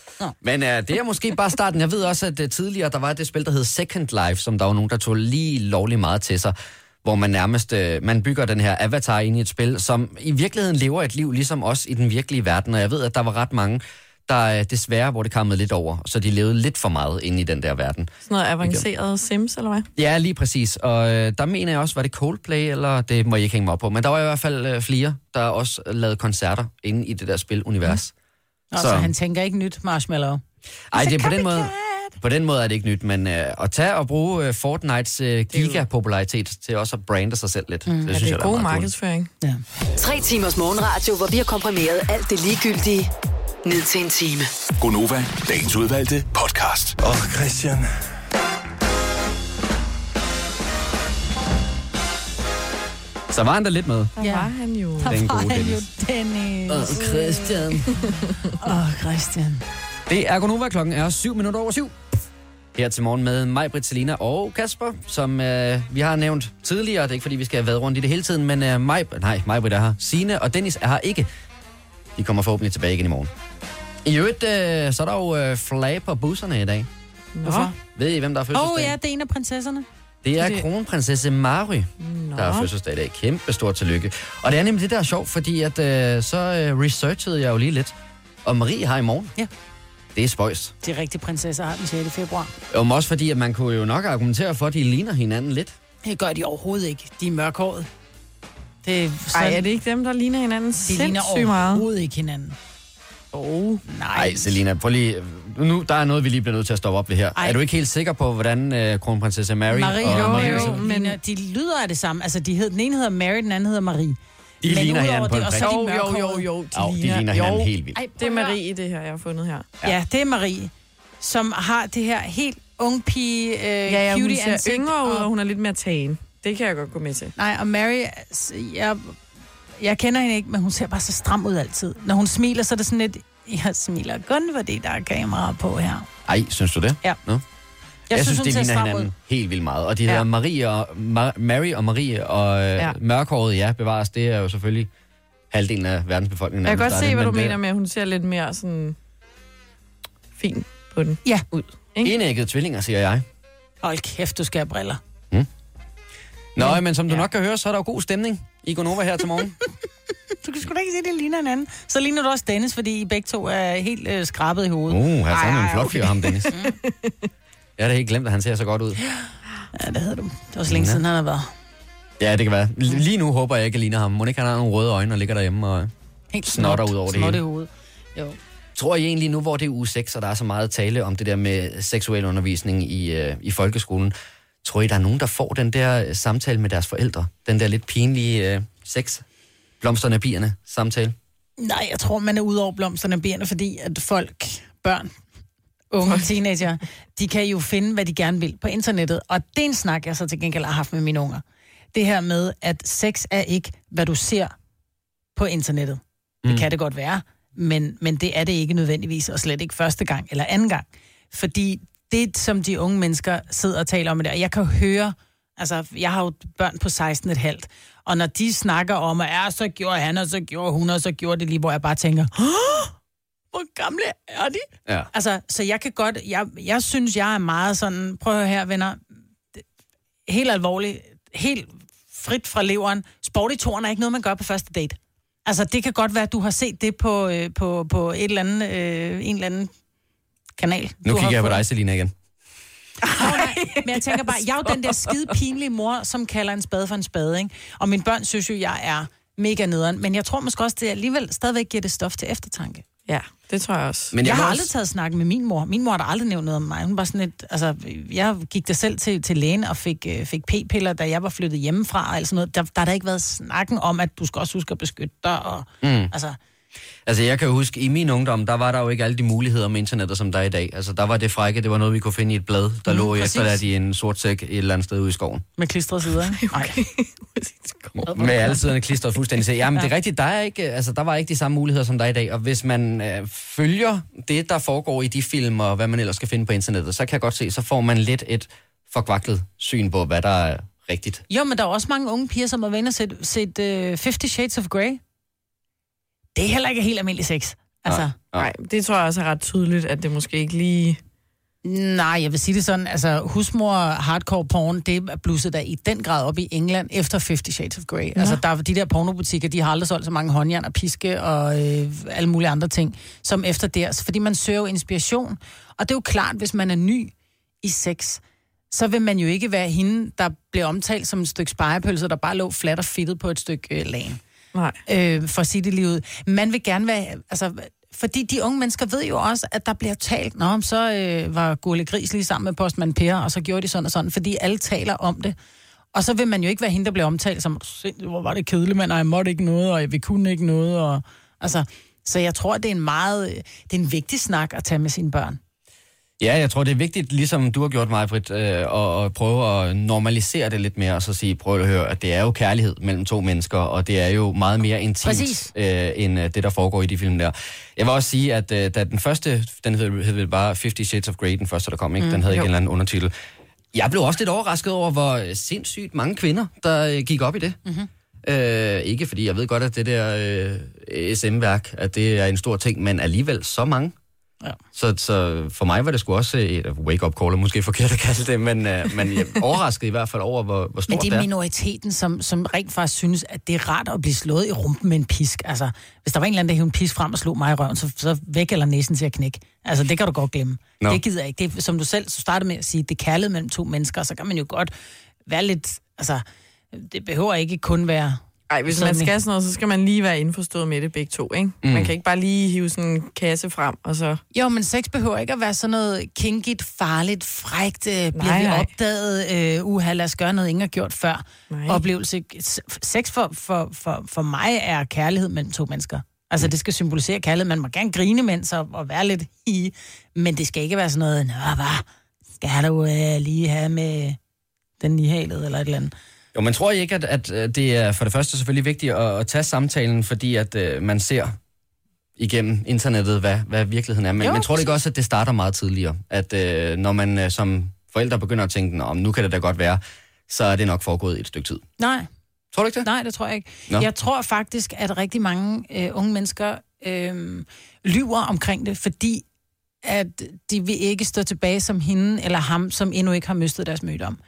Men uh, det er måske bare starten. Jeg ved også, at uh, tidligere der var det spil, der hed Second Life, som der var nogen, der tog lige lovlig meget til sig hvor man nærmest uh, man bygger den her avatar ind i et spil, som i virkeligheden lever et liv ligesom os i den virkelige verden. Og jeg ved, at der var ret mange, der uh, desværre, hvor det kammede lidt over, så de levede lidt for meget inde i den der verden. Sådan noget avanceret Sims, eller hvad? Ja, lige præcis. Og øh, der mener jeg også, var det Coldplay, eller det må jeg ikke hænge mig op på. Men der var i hvert fald øh, flere, der også lavede koncerter inde i det der spilunivers. Nå, så han tænker ikke nyt marshmallow. Ej, det er på den måde... På den måde er det ikke nyt, men øh, at tage og bruge øh, Fortnites øh, gigapopularitet til også at brande sig selv lidt, mm. det Ja, synes det er jeg, der god cool. markedsføring. Ja. Tre timers morgenradio, hvor vi har komprimeret alt det ligegyldige ned til en time. Gonova, dagens udvalgte podcast. Åh, oh, Christian. Så var han da lidt med. Der Ja. var han jo. Der Den var gode han jo Dennis. Dennis. Christian. Åh, oh, Christian. Det er Gonova, klokken er 7 minutter over 7. Her til morgen med mig, Britt, Selina og Kasper, som øh, vi har nævnt tidligere. Det er ikke, fordi vi skal have været rundt i det hele tiden, men øh, mig, nej, mig, Britt er her. Signe og Dennis er her ikke. De kommer forhåbentlig tilbage igen i morgen. I øvrigt, øh, så er der jo øh, flag på busserne i dag. Hvorfor? Ved I, hvem der Åh, fødselsdag? oh, ja, det er en af prinsesserne. Det er Det- kronprinsesse Mary, Nå. der har fødselsdag i dag. Kæmpe stort tillykke. Og det er nemlig det, der er sjovt, fordi at, øh, så øh, researchede jeg jo lige lidt. Og Marie har i morgen. Ja. Det er spøjst. De rigtige prinsesser har den 6. februar. Og også fordi, at man kunne jo nok argumentere for, at de ligner hinanden lidt. Det gør de overhovedet ikke. De er mørkhåret. Det er Ej, er det ikke dem, der ligner hinanden de ligner sindssygt meget? overhovedet ikke hinanden. Oh. Nej. Nej, Selina, prøv lige... Nu, der er noget, vi lige bliver nødt til at stoppe op ved her. Ej. Er du ikke helt sikker på, hvordan øh, kronprinsesse Mary Marie og og jo, Mary, jo, så men- de lyder af det samme. Altså, de hed, den ene hedder Mary, den anden hedder Marie. De men ligner hinanden på en prik? så- Jo, jo, jo, jo. De, Jo, de ligner hinanden jo. helt vildt. Ej, Det er. Marie, det her, jeg har fundet her. Ja. ja, det er Marie, som har det her helt ung pige, øh, Ja, ja, hun cutie ser ansigt. yngre ud, og- og hun er lidt mere tagen. Det kan jeg godt gå med til. Nej, og Mary, jeg, jeg kender hende ikke, men hun ser bare så stram ud altid. Når hun smiler, så er det sådan lidt, jeg smiler kun, fordi der er kamera på her. Ej, synes du det? Ja. Nå? Jeg, Jeg, synes, hun de ser ligner hinanden ud. helt vildt meget. Og de Ja. hedder Marie og, Ma- Mary og Marie, og øh, ja. Mørkhåret, ja, bevares, det er jo selvfølgelig halvdelen af verdens befolkning. Jeg kan godt se, det, hvad du men det- mener med, at hun ser lidt mere sådan fin på den. Ja. Ud. Ikke? Enæggede tvillinger, siger jeg. Hold kæft, du skal have briller. Nå, men som du Ja. nok kan høre, så er der jo god stemning i Gonova her til morgen. Du kan sgu da ikke se, at det ligner hinanden. Så ligner du også Dennis, fordi I begge to er helt øh, skrabet i hovedet. Uh, her er en flot okay. fyr, ham Dennis. Jeg har da helt glemt, at han ser så godt ud. Ja, det hedder du. Det var så længe siden, han har været Ja, det kan være. Lige nu håber jeg ikke, at ligner ham. Må ikke han har nogle røde øjne og ligger derhjemme og... helt Snotter snot- ud over det hele. i hovedet. Jo. Tror I egentlig nu, hvor det er uge 6, og der er så meget tale om det der med seksuel undervisning i, øh, i folkeskolen, tror I, der er nogen, der får den der øh, samtale med deres forældre? Den der lidt pinlige øh, sex, blomsterne og bierne samtale? Nej, jeg tror, man er ude over blomsterne og bierne, fordi at folk, børn, unge teenager, de kan jo finde, hvad de gerne vil på internettet. Og det er en snak, jeg så til gengæld har haft med mine unger. Det her med, at sex er ikke, hvad du ser på internettet. Det Mm. kan det godt være, men, men det er det ikke nødvendigvis, og slet ikke første gang eller anden gang. Fordi det, som de unge mennesker sidder og taler om det, og jeg kan høre, altså, jeg har jo børn på 16 et halvt, og når de snakker om, at ja, så gjorde han, og så gjorde hun, og så gjorde det lige, hvor jeg bare tænker, "Åh, hvor gamle er de? Ja. Altså, så jeg kan godt, jeg, jeg synes, jeg er meget sådan, prøv her, venner, helt alvorligt, helt frit fra leveren, sport i toren er ikke noget, man gør på første date. Altså, det kan godt være, at du har set det på, øh, på, på et eller andet, øh, en eller anden kanal. Nu du kigger jeg på dig, Selina, igen. Men jeg tænker bare, jeg er jo den der skide pinlige mor, som kalder en spade for en spade, ikke? Og mine børn synes jo, jeg er mega nederen. Men jeg tror måske også, det alligevel stadigvæk giver det stof til eftertanke. Ja, det tror jeg også. Men Jeg, jeg har også- aldrig taget snak med min mor. Min mor har da aldrig nævnt noget om mig. Hun var sådan et, altså, jeg gik der selv til, til lægen og fik, øh, fik p-piller, da jeg var flyttet hjemmefra og alt sådan noget. Der, der har der ikke været snakken om, at du skal også huske at beskytte dig. Og, mm. altså, Altså, jeg kan huske, i min ungdom, der var der jo ikke alle de muligheder med internettet, som der er i dag. Altså, der var det frække, det var noget, vi kunne finde i et blad, der Mm, lå præcis. efterladt i en sort sæk et eller andet sted ude i skoven. med klistrede sider. ikke? Nej. Med alle siderne klistret fuldstændig til. Jamen, det er rigtigt, der, er ikke, altså, der var ikke de samme muligheder, som der er i dag. Og hvis man øh, følger det, der foregår i de film, og hvad man ellers skal finde på internettet, så kan jeg godt se, så får man lidt et forkvaklet syn på, hvad der er rigtigt. Jo, men der er også mange unge piger, som har været inde og set, set uh, Fifty Shades of Grey. Det er heller ikke helt almindelig sex. Altså, Nej. Nej, det tror jeg også er ret tydeligt, at det måske ikke lige... Nej, jeg vil sige det sådan, altså husmor hardcore porn, det er blusset der i den grad op i England efter Fifty Shades of Grey. Ja. Altså der er de der pornobutikker, de har aldrig solgt så mange håndjern og piske og øh, alle mulige andre ting, som efter der. Fordi man søger jo inspiration. Og det er jo klart, hvis man er ny i sex, så vil man jo ikke være hende, der bliver omtalt som et stykke spejepølse, der bare lå fladt og fedtet på et stykke øh, lagen Nej. øh, for at sige det lige ud. Man vil gerne være, altså, fordi de unge mennesker ved jo også, at der bliver talt, Nå, så øh, var Gurle Gris lige sammen med postmand Per, og så gjorde de sådan og sådan, fordi alle taler om det. Og så vil man jo ikke være hende, der bliver omtalt som, hvor var det kedeligt, men og jeg måtte ikke noget, og jeg vi kunne ikke noget, og, altså, så jeg tror, det er en meget, øh, det er en vigtig snak at tage med sine børn. Ja, jeg tror, det er vigtigt, ligesom du har gjort mig, Britt, øh, at, at prøve at normalisere det lidt mere, og så sige, prøv at høre, at det er jo kærlighed mellem to mennesker, og det er jo meget mere intimt, Præcis. øh, end øh, det, der foregår i de film der. Jeg vil også sige, at øh, da den første, den hed, hed vel bare Fifty Shades of Grey, den første, der kom, ikke? Den havde ikke jo. en eller anden undertitel. Jeg blev også lidt overrasket over, hvor sindssygt mange kvinder, der øh, gik op i det. Mm-hmm. Øh, ikke fordi jeg ved godt, at det der øh, SM-værk, at det er en stor ting, men alligevel så mange. Ja. Så, så for mig var det sgu også et wake-up call, er måske forkert at kalde det, men, øh, men jeg overraskede i hvert fald over, hvor, hvor Men stort det det er er. minoriteten, som, som rent faktisk synes, at det er rart at blive slået i rumpen med en pisk. Altså, hvis der var en eller anden, der hævde en pisk frem og slog mig i røven, så, så væk eller næsen til at knække. Altså, det kan du godt glemme. No. Det gider jeg ikke. Det er, som du selv startede med at sige, det er kærlighed mellem to mennesker, så kan man jo godt være lidt... Altså, det behøver ikke kun være... Ej, hvis Sådan man skal sådan noget, så skal man lige være indforstået med det begge to, ikke? Mm. Man kan ikke bare lige hive sådan en kasse frem, og så... Jo, men sex behøver ikke at være sådan noget kinkigt, farligt, frægt, øh, bliver Nej, vi nej. opdaget, øh, uha, lad os gøre noget, ingen har gjort før. Nej. Oplevelse. Sex for, for, for, for mig er kærlighed mellem to mennesker. Altså, det skal symbolisere kærlighed. Man må gerne grine mens og, og være lidt i, men det skal ikke være sådan noget, nå, hvad, skal du øh, lige have med den nihalede eller et eller andet. Jo, men tror I ikke, at, at øh, det er for det første selvfølgelig vigtigt at, at tage samtalen, fordi at øh, man ser igennem internettet, hvad, hvad virkeligheden er. Men, Jo, men tror du ikke også, at det starter meget tidligere? At øh, når man øh, som forældre begynder at tænke, men nu kan det da godt være, så er det nok foregået i et stykke tid. Nej, Tror du ikke det? Nej, det tror jeg ikke. Nå. Jeg tror faktisk, at rigtig mange øh, unge mennesker øh, lyver omkring det, fordi at de vil ikke stå tilbage som hende eller ham, som endnu ikke har mistet deres mødom.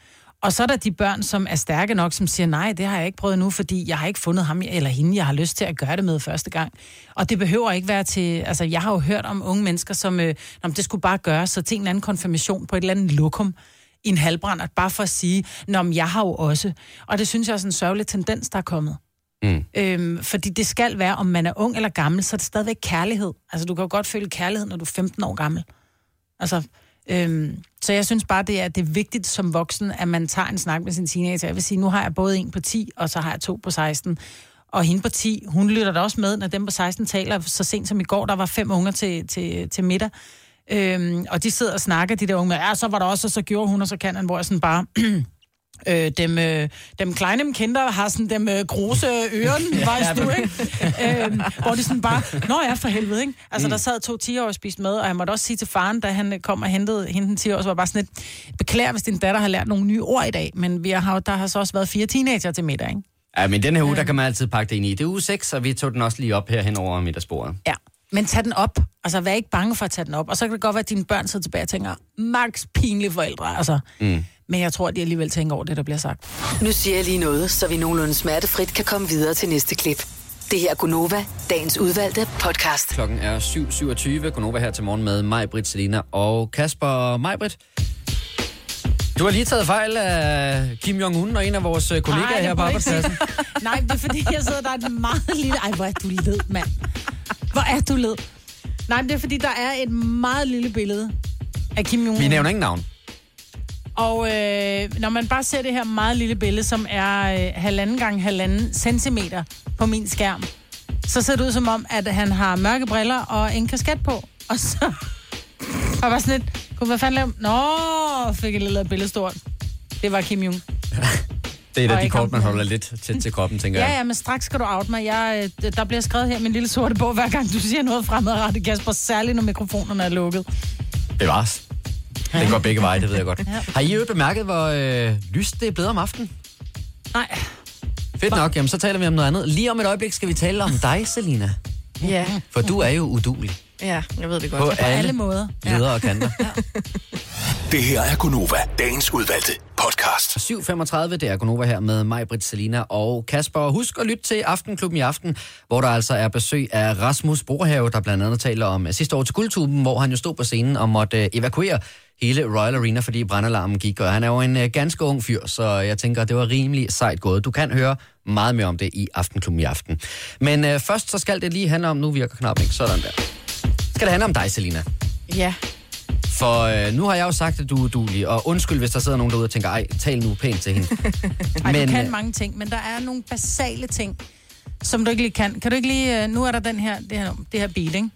Og så er der de børn, som er stærke nok, som siger, nej, det har jeg ikke prøvet nu, fordi jeg har ikke fundet ham eller hende, jeg har lyst til at gøre det med første gang. Og det behøver ikke være til, altså jeg har jo hørt om unge mennesker, som, øh, men det skulle bare gøres så til en eller anden konfirmation på et eller andet lokum i en halvbrændert, bare for at sige, Nå, men jeg har jo også. Og det synes jeg er sådan en sørgelig tendens, der er kommet. Mm. Øhm, fordi det skal være, om man er ung eller gammel, så er det stadigvæk kærlighed. Altså, du kan jo godt føle kærlighed, når du er 15 år gammel. Altså, øhm, så jeg synes bare, det er, det er vigtigt som voksen, at man tager en snak med sin teenager. Jeg vil sige, nu har jeg både en på 10, og så har jeg to på 16. Og hende på 10, hun lytter da også med, når dem på 16 taler. Så sent som i går, der var fem unger til, til, til middag. Øhm, og de sidder og snakker, de der unge med, ja, så var der også, og så gjorde hun, og så kan han, hvor jeg sådan bare... Øh, dem, øh, dem kleine kinder har sådan dem øh, grose øren, ja, du, ikke? øh, hvor de sådan bare, nå ja, for helvede, ikke? Altså, der sad to 10 år og spiste med, og jeg måtte også sige til faren, da han øh, kom og hentede hende den 10 år, så var bare sådan lidt, beklager, hvis din datter har lært nogle nye ord i dag, men vi har, der har så også været fire teenager til middag, ikke? Ja, men den her uge, der kan man altid pakke det ind i. Det er uge 6, og vi tog den også lige op her hen over middagsbordet. Ja. Men tag den op. Altså, vær ikke bange for at tage den op. Og så kan det godt være, at dine børn sidder tilbage og tænker, max pinlige forældre, altså. Mm. Men jeg tror, at de alligevel tænker over det, der bliver sagt. Nu siger jeg lige noget, så vi nogenlunde smertefrit kan komme videre til næste klip. Det her er Gunova, dagens udvalgte podcast. Klokken er 7.27. Gunova her til morgen med mig, Britt, Selina og Kasper Majbrit. Du har lige taget fejl af Kim Jong-un og en af vores øh, kollegaer Ej, her på arbejdspladsen. sige. Nej, det er fordi, jeg sidder der er et meget lille... Ej, hvor er du led, mand. Hvor er du led. Nej, men det er fordi, der er et meget lille billede af Kim Jong-un. Vi nævner ingen navn. Og øh, når man bare ser det her meget lille billede, som er øh, halvanden gange halvanden centimeter på min skærm, så ser det ud som om, at han har mørke briller og en kasket på. Og så var bare sådan lidt, kunne hvad fanden lave? Nå, fik et lille billede stort. Det var Kim Jong. Det er af de kort, man holder lidt tæt til kroppen, tænker Ja, jeg. ja, men straks skal du out mig. Jeg, øh, der bliver skrevet her min lille sorte bog, hver gang du siger noget fremadrettet, Kasper. Særligt, når mikrofonerne er lukket. Bevares. Det går begge veje, det ved jeg godt. Har I jo bemærket, hvor øh, lyst det er blevet om aftenen? Nej, Fedt nok, jamen så taler vi om noget andet. Lige om et øjeblik skal vi tale om dig, Selina. Ja, For du er jo udulig ja, jeg ved det på godt. på alle alle måder. ledere og kanter. Det her er Gunova, dagens udvalgte podcast. 7.35, det er Gunova her med mig, Britt, Selina og Kasper. Husk at lytte til Aftenklubben i aften, hvor der altså er besøg af Rasmus Borhave, der blandt andet taler om øh, sidste år til Guldtuben, hvor han jo stod på scenen og måtte øh, evakuere hele Royal Arena, fordi brandalarmen gik. Og han er jo en øh, ganske ung fyr, så jeg tænker, det var rimelig sejt gået. Du kan høre meget mere om det i Aftenklubben i aften. Men øh, først så skal det lige handle om, nu virker knappen ikke, sådan der. Skal det handle om dig, Selina? Ja, For øh, nu har jeg jo sagt, at du er udulig, og undskyld, hvis der sidder nogen derude og tænker, ej, tal nu pænt til hende. Ej, men, du kan øh, mange ting, men der er nogle basale ting, som du ikke lige kan. Kan du ikke lige... øh, Nu er der den her, det her, det her bil, ikke?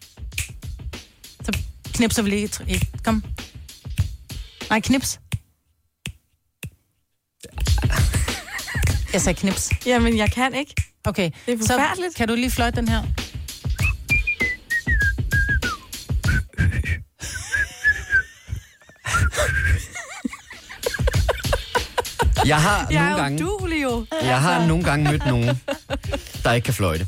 Så knipser vi lige et, et. Kom. Nej, knips. Jeg sagde knips. Jamen, jeg kan ikke. Okay, Det er så kan du lige fløjte den her? Jeg har Jeg nogle gange... duelig jo. Jeg har nogle gange mødt nogen, der ikke kan fløjte.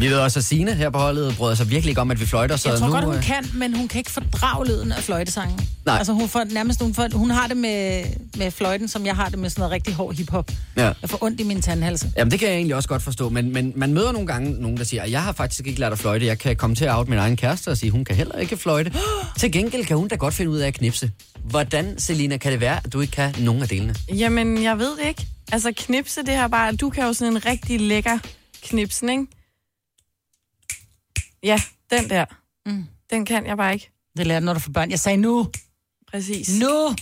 Vi ved også, at Signe her på holdet bryder sig virkelig ikke om, at vi fløjter, så Jeg tror nu... godt, hun øh, kan, men hun kan ikke fordrage lyden af fløjtesangen. Nej. Altså hun får nærmest, hun, får, hun har det med, med fløjten, som jeg har det med sådan noget rigtig hård hiphop. Ja. Jeg får ondt i min tandhalse. Jamen, det kan jeg egentlig også godt forstå, men, men man møder nogle gange nogen, der siger, at jeg har faktisk ikke lært at fløjte. Jeg kan komme til at out min egen kæreste og sige, hun kan heller ikke fløjte. til gengæld kan hun da godt finde ud af at knipse. Hvordan, Selina, kan det være, at du ikke kan nogen af delene? Jamen, jeg ved ikke. Altså, knipse, det her bare... Du kan jo sådan en rigtig lækker knipsen, ikke? Ja, den der. Mm. Den kan jeg bare ikke. Det lærer du, når du får børn. Jeg sagde nu. Præcis. Nu!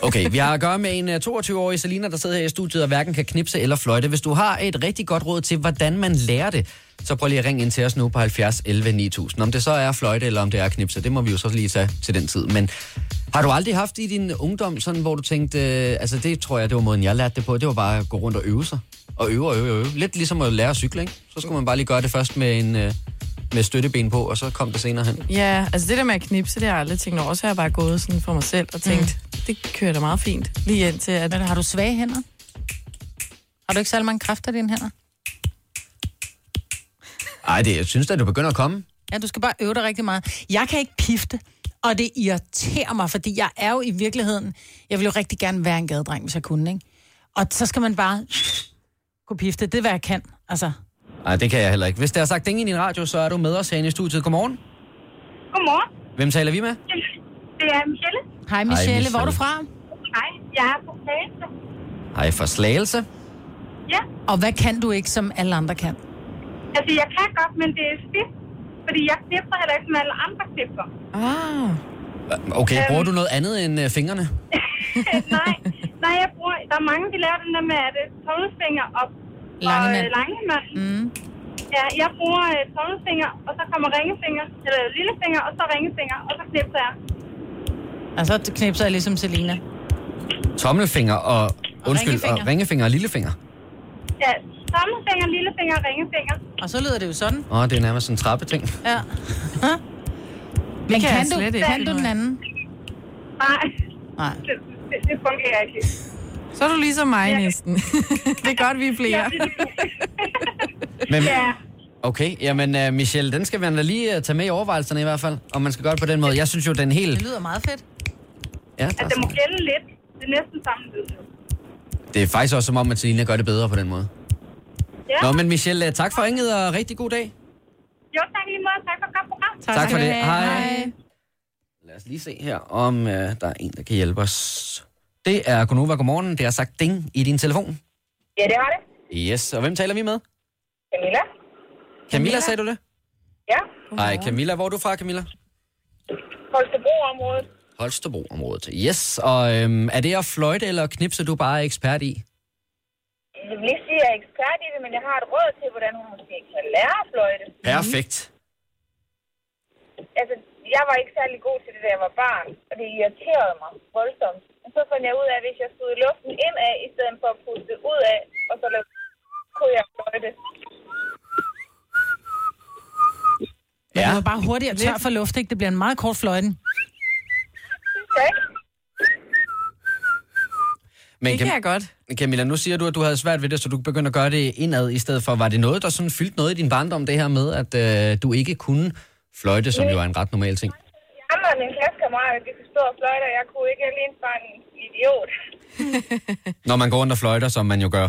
Okay, vi har at gøre med en øh, 22-årig Selina, der sidder her i studiet og hverken kan knipse eller fløjte. Hvis du har et rigtig godt råd til, hvordan man lærer det, så prøv lige at ringe ind til os nu på 70 11 9000. Om det så er fløjte eller om det er knipse, det må vi jo så lige tage til den tid. Men har du aldrig haft i din ungdom, sådan, hvor du tænkte, øh, altså det tror jeg, det var måden, jeg lærte det på, det var bare at gå rundt og øve sig. Og øve og øve og øve. Lidt ligesom at lære at cykle, ikke? Så skulle man bare lige gøre det først med en... Øh, med støtteben på, og så kom det senere hen. Ja, altså det der med at knipse, det har jeg aldrig tænkt over. Så har jeg bare gået sådan for mig selv og tænkt, mm. det kører da meget fint. Lige indtil at... Men har du svage hænder? Har du ikke særlig mange kræfter i dine hænder? Ej, det, jeg synes da, du begynder at komme. Ja, du skal bare øve dig rigtig meget. Jeg kan ikke pifte, og det irriterer mig, fordi jeg er jo i virkeligheden... Jeg vil jo rigtig gerne være en gadedreng, hvis jeg kunne, ikke? Og så skal man bare kunne pifte. Det er, hvad jeg kan. Altså, Nej, det kan jeg heller ikke. Hvis der er sagt ingen i din radio, så er du med os herinde i studiet. Godmorgen. Godmorgen. Hvem taler vi med? Det er Michelle. hej Michelle, Michelle. hvor er du fra? Hej, jeg er på Slagelse. Hej, for Slagelse. Ja, Og hvad kan du ikke, som alle andre kan? altså jeg kan godt, men det er stift. Fordi jeg knipser heller ikke, som alle andre knipser. Ah, Okay, Øhm. bruger du noget andet end øh, fingrene? nej, nej, jeg bruger, der er mange, de laver den der med, at det er tommelfinger og, Langemand. og øh, langemand. Mm. Ja, jeg bruger øh, tommelfinger, og så kommer ringefinger, eller lillefinger, og så ringefinger, og så knipser jeg. Og så knipser jeg ligesom Selina. Tommelfinger og... Undskyld, ringefinger. og ringefinger og lillefinger. Ja, tommelfinger, lillefinger og ringefinger. Og så lyder det jo sådan. Åh, det er nærmest en trappeting. Ja. Men kan kan, du, kan du den anden? Nej, Nej. det, det, det fungerer ikke. Så er du ligesom mig Ja. næsten. det er godt, vi er flere. Men, Ja, okay, jamen uh, Michelle, den skal man da lige uh, tage med i overvejelserne i hvert fald, om man skal gøre det på den måde. Jeg synes jo, den Det helt... lyder meget fedt. Ja, at det må gælde lidt. Det er næsten samme lyd. det er faktisk også som om, at Selina gør det bedre på den måde. Ja, Nå, men Michelle, uh, tak for ringet, og rigtig god dag. jo tak lige måde. Tak for godt program. Tak, Tak for det. have. Hej. Lad os lige se her, om uh, der er en, der kan hjælpe os. Det er Gunova. Godmorgen. Det har sagt ding i din telefon. Ja, det har det. Yes, og hvem taler vi med? Camilla? Camilla, sagde du det? Ja, Hej Camilla, hvor er du fra, Camilla? Holstebro-området. Holstebro-området. Yes, og øhm, er det at fløjte eller knipse, du bare er ekspert i? Jeg vil ikke sige, at jeg er ekspert i det, men jeg har et råd til, hvordan hun måske kan lære at fløjte. Perfekt. Altså, jeg var ikke særlig god til det, da jeg var barn, og det irriterede mig voldsomt. Så fandt jeg ud af, at hvis jeg stod luften ind af, i stedet for at puste ud af, og så lavede, kunne jeg fløjte. Ja. du er bare hurtigt og tør for luft, ikke? Det bliver en meget kort fløjten. Ikke? Men Det kan jeg godt. Camilla, nu siger du, at du havde svært ved det, så du begyndte at gøre det indad i stedet for. Var det noget, der sådan fyldte noget i din barndom, det her med, at øh, du ikke kunne fløjte, som jo er en ret normal ting? Jeg og min klassekammerat, vi stå og fløjte, og jeg kunne ikke alene bare en idiot. Når man går rundt og fløjter, som man jo gør.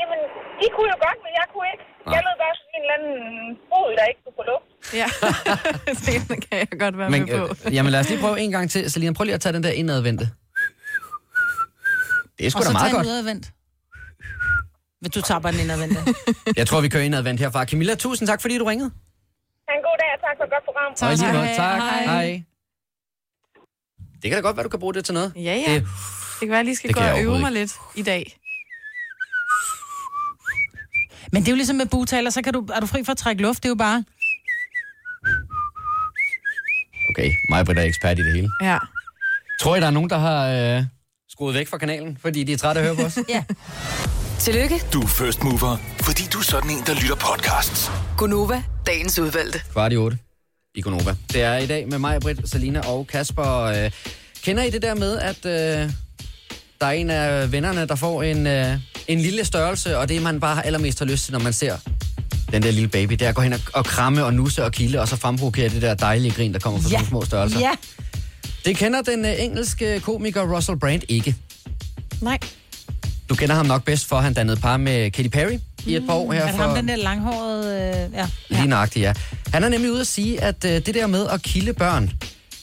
Jamen, de kunne jo godt, men jeg kunne ikke. Jeg lød bare sådan en eller anden fod, der ikke kunne få luft. Ja, det kan jeg godt være Men, med på. øh, jamen lad os lige prøve en gang til. Selina, prøv lige at tage den der indadvendte. Det er sgu Og da så meget godt. en udadvendt. Hvis du tager bare den indadvendte. Jeg tror, vi kører indadvendt herfra. Camilla, tusind tak, fordi du ringede. Ha' en god dag, og tak for et godt program. Og tak. Tak. Hej. Hej. Det kan da godt være, du kan bruge det til noget. Ja, ja. Det, Det kan være, at jeg lige skal Det gå og øve mig lidt i dag. Men det er jo ligesom med bugtaler, så kan du, er du fri for at trække luft. Det er jo bare... okay, mig er ekspert i det hele. Ja. Tror I, der er nogen, der har øh, skruet væk fra kanalen, fordi de er trætte af at høre på os? Ja. Tillykke, Du er first mover, fordi du er sådan en, der lytter podcasts. Gunova, dagens udvalgte. Kvart i otte i Gonova. Det er i dag med mig, Britt, Salina og Kasper. Øh, kender I det der med, at øh, der er en af vennerne, der får en, øh, en lille størrelse, og det man bare allermest har lyst til, når man ser den der lille baby, det er at gå hen og, og kramme og nusse og kilde, og så fremprovokere det der dejlige grin, der kommer fra Ja. sådan små størrelser. Ja. Det kender den øh, engelske komiker Russell Brand ikke. Nej. Du kender ham nok bedst for, at han dannede par med Katy Perry i et par år her Er det for... ham, den der langhårede... Øh, ja. Lige nøjagtigt, ja. Han er nemlig ude at sige, at øh, det der med at kilde børn,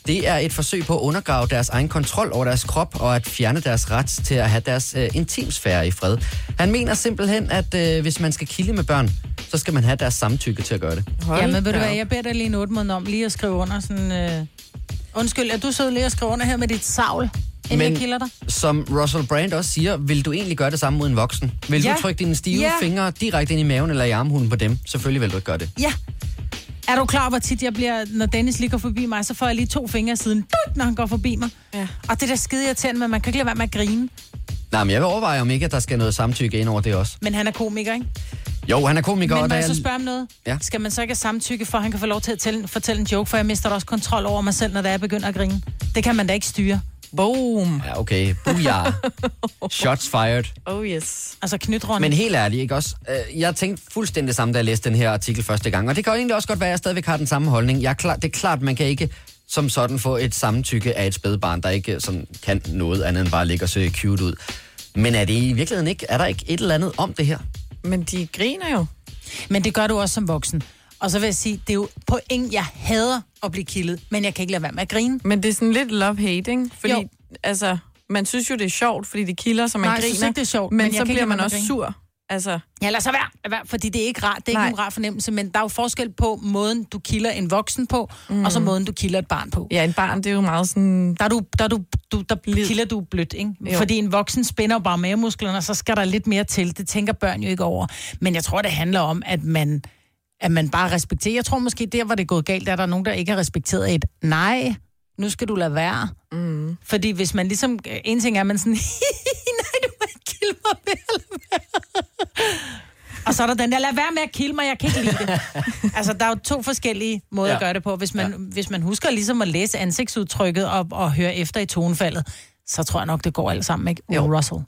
det er et forsøg på at undergrave deres egen kontrol over deres krop og at fjerne deres ret til at have deres øh, intimsfære i fred. Han mener simpelthen, at øh, hvis man skal kilde med børn, så skal man have deres samtykke til at gøre det. Hold ja, men ved du hvad, jeg beder dig lige en otte måneder om lige at skrive under sådan... Øh... Undskyld, er du sød lige at skrive under her med dit savl, inden Men- jeg kilder dig? Som Russell Brand også siger, vil du egentlig gøre det samme mod en voksen? Vil Ja. du trykke dine stive Ja. fingre direkte ind i maven eller i armhulen på dem? Selvfølgelig vil du ikke gøre det. Ja. Er du klar, hvor tit jeg bliver, når Dennis lige går forbi mig, så får jeg lige to fingre siden, dut, når han går forbi mig. Ja. Og det der skide irriterende, men man kan ikke lade være med at grine. Nej, men jeg vil overveje, om ikke, at der skal noget samtykke ind over det også. Men han er komiker, ikke? Jo, han er komiker, Men og må jeg så spørge om noget? Ja. Skal man så ikke have samtykke, for at han kan få lov til at tælle, fortælle en joke, for jeg mister da også kontrol over mig selv, når det er, jeg begynder at grine. Det kan man da ikke styre. Boom. Ja, okay. Booyah. Shots fired. Oh yes. Altså knytronde. Men helt ærligt, ikke også? Øh, Jeg tænkte fuldstændig samme, da jeg læste den her artikel første gang. Og det kan jo egentlig også godt være, at jeg stadigvæk har den samme holdning. Jeg er klar, det er klart, man kan ikke som sådan få et samtykke af et spædbarn, der ikke sådan kan noget andet end bare ligge og se cute ud. Men er det i virkeligheden ikke, er der ikke et eller andet om det her? Men de griner jo. Men det gør du også som voksen. Og så vil jeg sige, det er jo på ingen, jeg hader at blive kildet, men jeg kan ikke lade være med at grine. Men det er sådan lidt love-hate, ikke? Fordi, Jo. altså, man synes jo, det er sjovt, fordi de kilder, så man Nej, griner. synes ikke, det er sjovt, Men, men så bliver man også grine. sur. Altså, Ja, lad så være, fordi det er ikke rart. Det er Nej. ikke nogen rar fornemmelse, men der er jo forskel på måden, du kilder en voksen på, mm. og så måden, du kilder et barn på. ja, en barn, det er jo meget sådan... Der, er du, der, er du, du, der Blid. kilder du blødt, ikke? Jo. Fordi en voksen spænder jo bare mavemusklerne, og så skal der lidt mere til. Det tænker børn jo ikke over. Men jeg tror, det handler om, at man, at man bare respekterer. Jeg tror måske, der hvor det er gået galt, er der nogen, der ikke har respekteret et nej, nu skal du lade være. Mm. Fordi hvis man ligesom... En ting er, at man sådan... nej, du må ikke kilde mig mere, lad være. Og så er der den der, lad være med at kilde mig, jeg kan ikke lide det. altså, der er jo to forskellige måder. Ja. at gøre det på. Hvis man, ja. hvis man husker ligesom at læse ansigtsudtrykket og, og høre efter i tonefaldet, så tror jeg nok, det går alt sammen, ikke? Jo. Russell.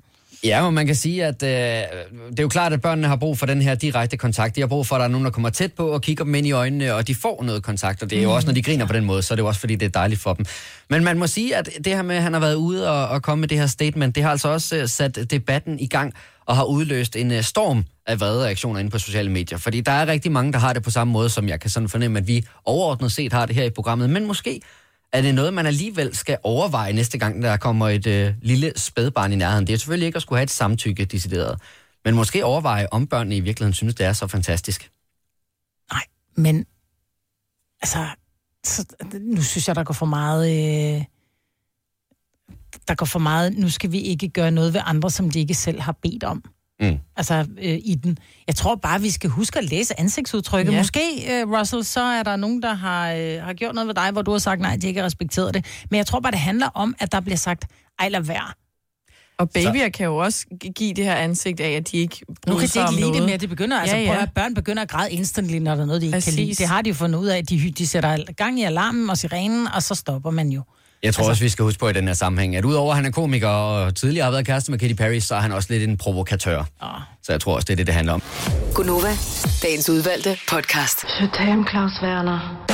Ja, men man kan sige, at øh, det er jo klart, at børnene har brug for den her direkte kontakt. De har brug for, at der er nogen, der kommer tæt på og kigger dem ind i øjnene, og de får noget kontakt. Og det er jo også, når de griner på den måde, så er det jo også, fordi det er dejligt for dem. Men man må sige, at det her med, at han har været ude og, og komme med det her statement, det har altså også øh, sat debatten i gang og har udløst en øh, storm af vrede reaktioner inde på sociale medier. Fordi der er rigtig mange, der har det på samme måde, som jeg kan sådan fornemme, at vi overordnet set har det her i programmet. Men måske er det noget, man alligevel skal overveje næste gang, der kommer et øh, lille spædbarn i nærheden. Det er selvfølgelig ikke at skulle have et samtykke decideret, men måske overveje, om børnene i virkeligheden synes, det er så fantastisk. Nej, men altså, så, nu synes jeg, der går for meget... Øh, der går for meget, nu skal vi ikke gøre noget ved andre, som de ikke selv har bedt om. Mm. Altså øh, i den. Jeg tror bare, vi skal huske at læse ansigtsudtrykket. Ja. Måske, øh, Russell, så er der nogen, der har, øh, har gjort noget ved dig, hvor du har sagt nej, de ikke har respekteret det. Men jeg tror bare, det handler om, at der bliver sagt, ej, lad være. Og babyer kan jo også gi- give det her ansigt af, at de ikke Nu kan de ikke lide det noget. mere. De begynder, altså, Ja, ja. Prøv at, børn begynder at græde instantly, når der er noget, de ikke kan lide. Præcis. Det har de jo fundet ud af, at de, de sætter gang i alarmen og sirenen, og så stopper man jo. Jeg tror altså, også, vi skal huske på i den her sammenhæng, at udover at han er komiker og tidligere har været kæreste med Katy Perry, så er han også lidt en provokatør. Oh. Så jeg tror også, det er det, det handler om. Gunova, dagens udvalgte podcast. Je t'aime, Claus Werner.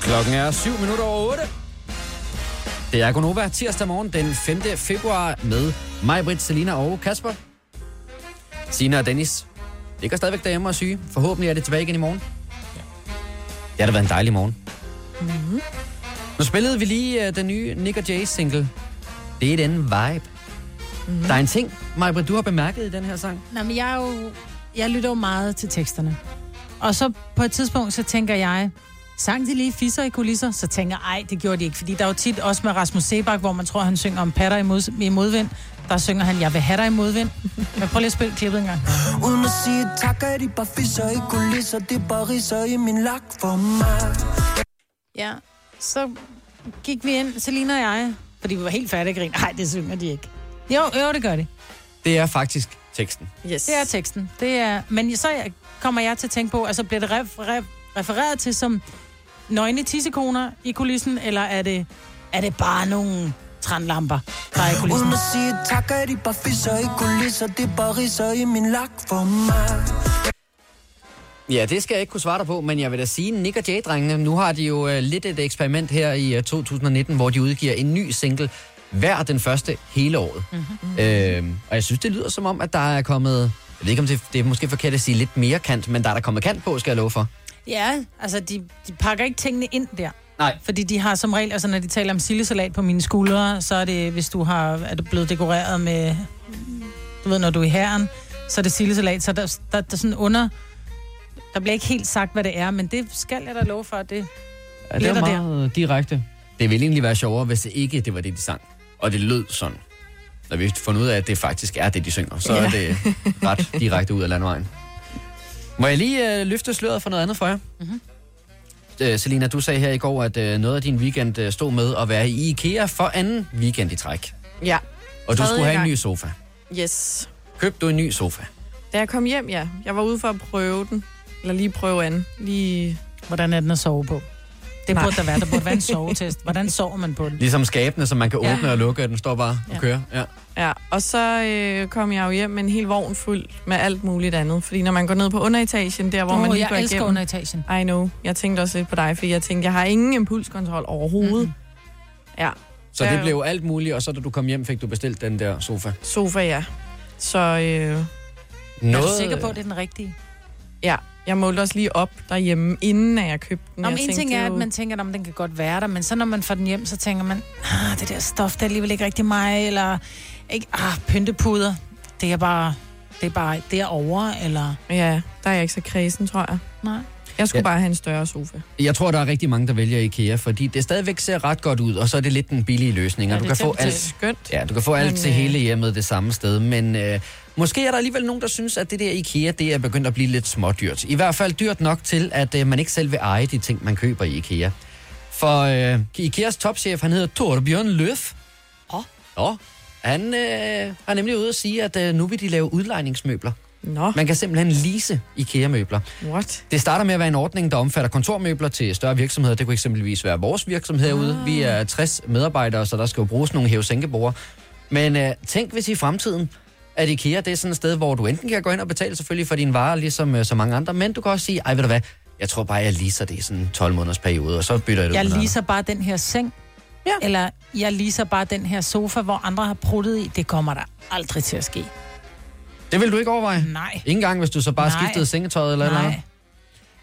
Klokken er 7 minutter over 8. Det er Gonova tirsdag morgen den 5. februar med mig, Britt, Selina og Kasper. Sina og Dennis ligger stadigvæk derhjemme og syge. Forhåbentlig er det tilbage igen i morgen. Det har da været en dejlig morgen. Mm-hmm. Nu spillede vi lige uh, den nye Nick og Jay single. Det er den vibe. Mm-hmm. Der er en ting, Majbrit, du har bemærket i den her sang. Nå, men jeg, er jo, jeg lytter jo meget til teksterne. Og så på et tidspunkt, så tænker jeg, sang de lige fisser i kulisser? Så tænker jeg, ej, det gjorde de ikke. Fordi der er jo tit også med Rasmus Sebak, hvor man tror, han synger om patter i, mod, i modvind. Der synger han, jeg vil have dig i modvind. Men prøv lige at spille klippet en gang. Uden at sige tak, er de bare fisser i kulisser Det er bare risser i min lak for mig Ja, så gik vi ind, Selina og jeg, fordi vi var helt færdige at grine. Nej, det synger de ikke. Jo, jo, det gør de. Det er faktisk teksten. Yes. Det er teksten. Det er, men så kommer jeg til at tænke på, altså bliver det ref, ref, refereret til som nøgne tissekoner i kulissen, eller er det, er det bare nogle trænlamper, er i kulissen? Uden at sige tak, er de bare fisser i kulisser Det er bare risser i min lak for mig Ja, det skal jeg ikke kunne svare dig på, men jeg vil da sige, Nick og Jay-drengene, nu har de jo uh, lidt et eksperiment her i uh, 2019, hvor de udgiver en ny single hver den første hele året. Mm-hmm. Øh, og jeg synes, det lyder som om, at der er kommet, jeg ved ikke om det, det er måske forkert at sige lidt mere kant, men der er der kommet kant på, skal jeg love for. Ja, altså de, de pakker ikke tingene ind der. Nej. Fordi de har som regel, altså når de taler om sillesalat på mine skuldre, så er det, hvis du har, er du blevet dekoreret med, du ved, når du er i herren, så er det sillesalat. Så der, der, der er sådan under, der bliver ikke helt sagt, hvad det er, men det skal jeg da love for, at det Ja, det er meget direkte. Det ville egentlig være sjovere, hvis det ikke det var det, de sang. Og det lød sådan. Når vi fundet ud af, at det faktisk er det, de synger, så ja. er det ret direkte ud af landvejen. Må jeg lige øh, løfte sløret for noget andet for jer? Mm-hmm. Øh, Selina, du sagde her i går, at øh, noget af din weekend øh, stod med at være i IKEA for anden weekend i træk. Ja. Og du skulle have en ny sofa. Yes. Købte du en ny sofa? Da jeg kom hjem, ja. Jeg var ude for at prøve den. Eller lige prøve an. Lige... Hvordan er den at sove på? Det Nej. burde der være. Der burde være en sovetest. Hvordan sover man på den? Ligesom skabene, som man kan Ja. åbne og lukke, og den står bare og Ja. kører. Ja. Ja, og så øh, kom jeg jo hjem med en hel vogn fuld med alt muligt andet. Fordi når man går ned på underetagen, der hvor Åh, man lige jeg går elsker igennem... underetagen. I know. Jeg tænkte også lidt på dig, for jeg tænkte, jeg har ingen impulskontrol overhovedet. Mhm. Mm. Ja, Så Ja, det jo. blev alt muligt, og så da du kom hjem, fik du bestilt den der sofa. sofa, ja. Så øh, Er du sikker på, at det er den rigtige? ja, jeg målte også lige op derhjemme, inden at jeg købte den. Nå, jeg men en ting tænkte er, jo- at man tænker, at den kan godt være der, men så når man får den hjem, så tænker man, ah, det der stof, det er alligevel ikke rigtig mig, eller ikke, ah, pyntepuder, det er bare, det er bare derovre, eller... Ja, der er jeg ikke så kredsen, tror jeg. Nej. Jeg skulle Ja. bare have en større sofa. Jeg tror, der er rigtig mange, der vælger IKEA, fordi det stadigvæk ser ret godt ud, og så er det lidt den billige løsning, og Ja, du det kan er få alt, Skønt. ja, du kan få alt Men, til øh, hele hjemmet det samme sted, men øh, måske er der alligevel nogen, der synes, at det der IKEA, det er begyndt at blive lidt smådyrt. I hvert fald dyrt nok til, at øh, man ikke selv vil eje de ting, man køber i IKEA. For øh, IKEAs topchef, han hedder Torbjørn Løf. Åh. Ja, han øh, har nemlig ude at sige, at øh, nu vil de lave udlejningsmøbler. Nå, Man kan simpelthen lease IKEA-møbler. what? Det starter med at være en ordning, der omfatter kontormøbler til større virksomheder. Det kunne eksempelvis være vores virksomhed herude. Vi er 60 medarbejdere, så der skal jo bruges nogle hæve Men øh, tænk hvis i fremtiden, at IKEA det er sådan et sted, hvor du enten kan gå ind og betale selvfølgelig for dine varer, ligesom øh, så mange andre, men du kan også sige, ej ved du hvad, jeg tror bare, jeg leaser det i sådan en 12 måneders periode, og så bytter jeg det Jeg ud leaser bare den her seng, Ja. eller jeg leaser bare den her sofa, hvor andre har pruttet i. Det kommer der aldrig til at ske. andet. Det vil du ikke overveje? Nej. Ikke engang, hvis du så bare Nej. skiftede sengetøjet eller? Nej.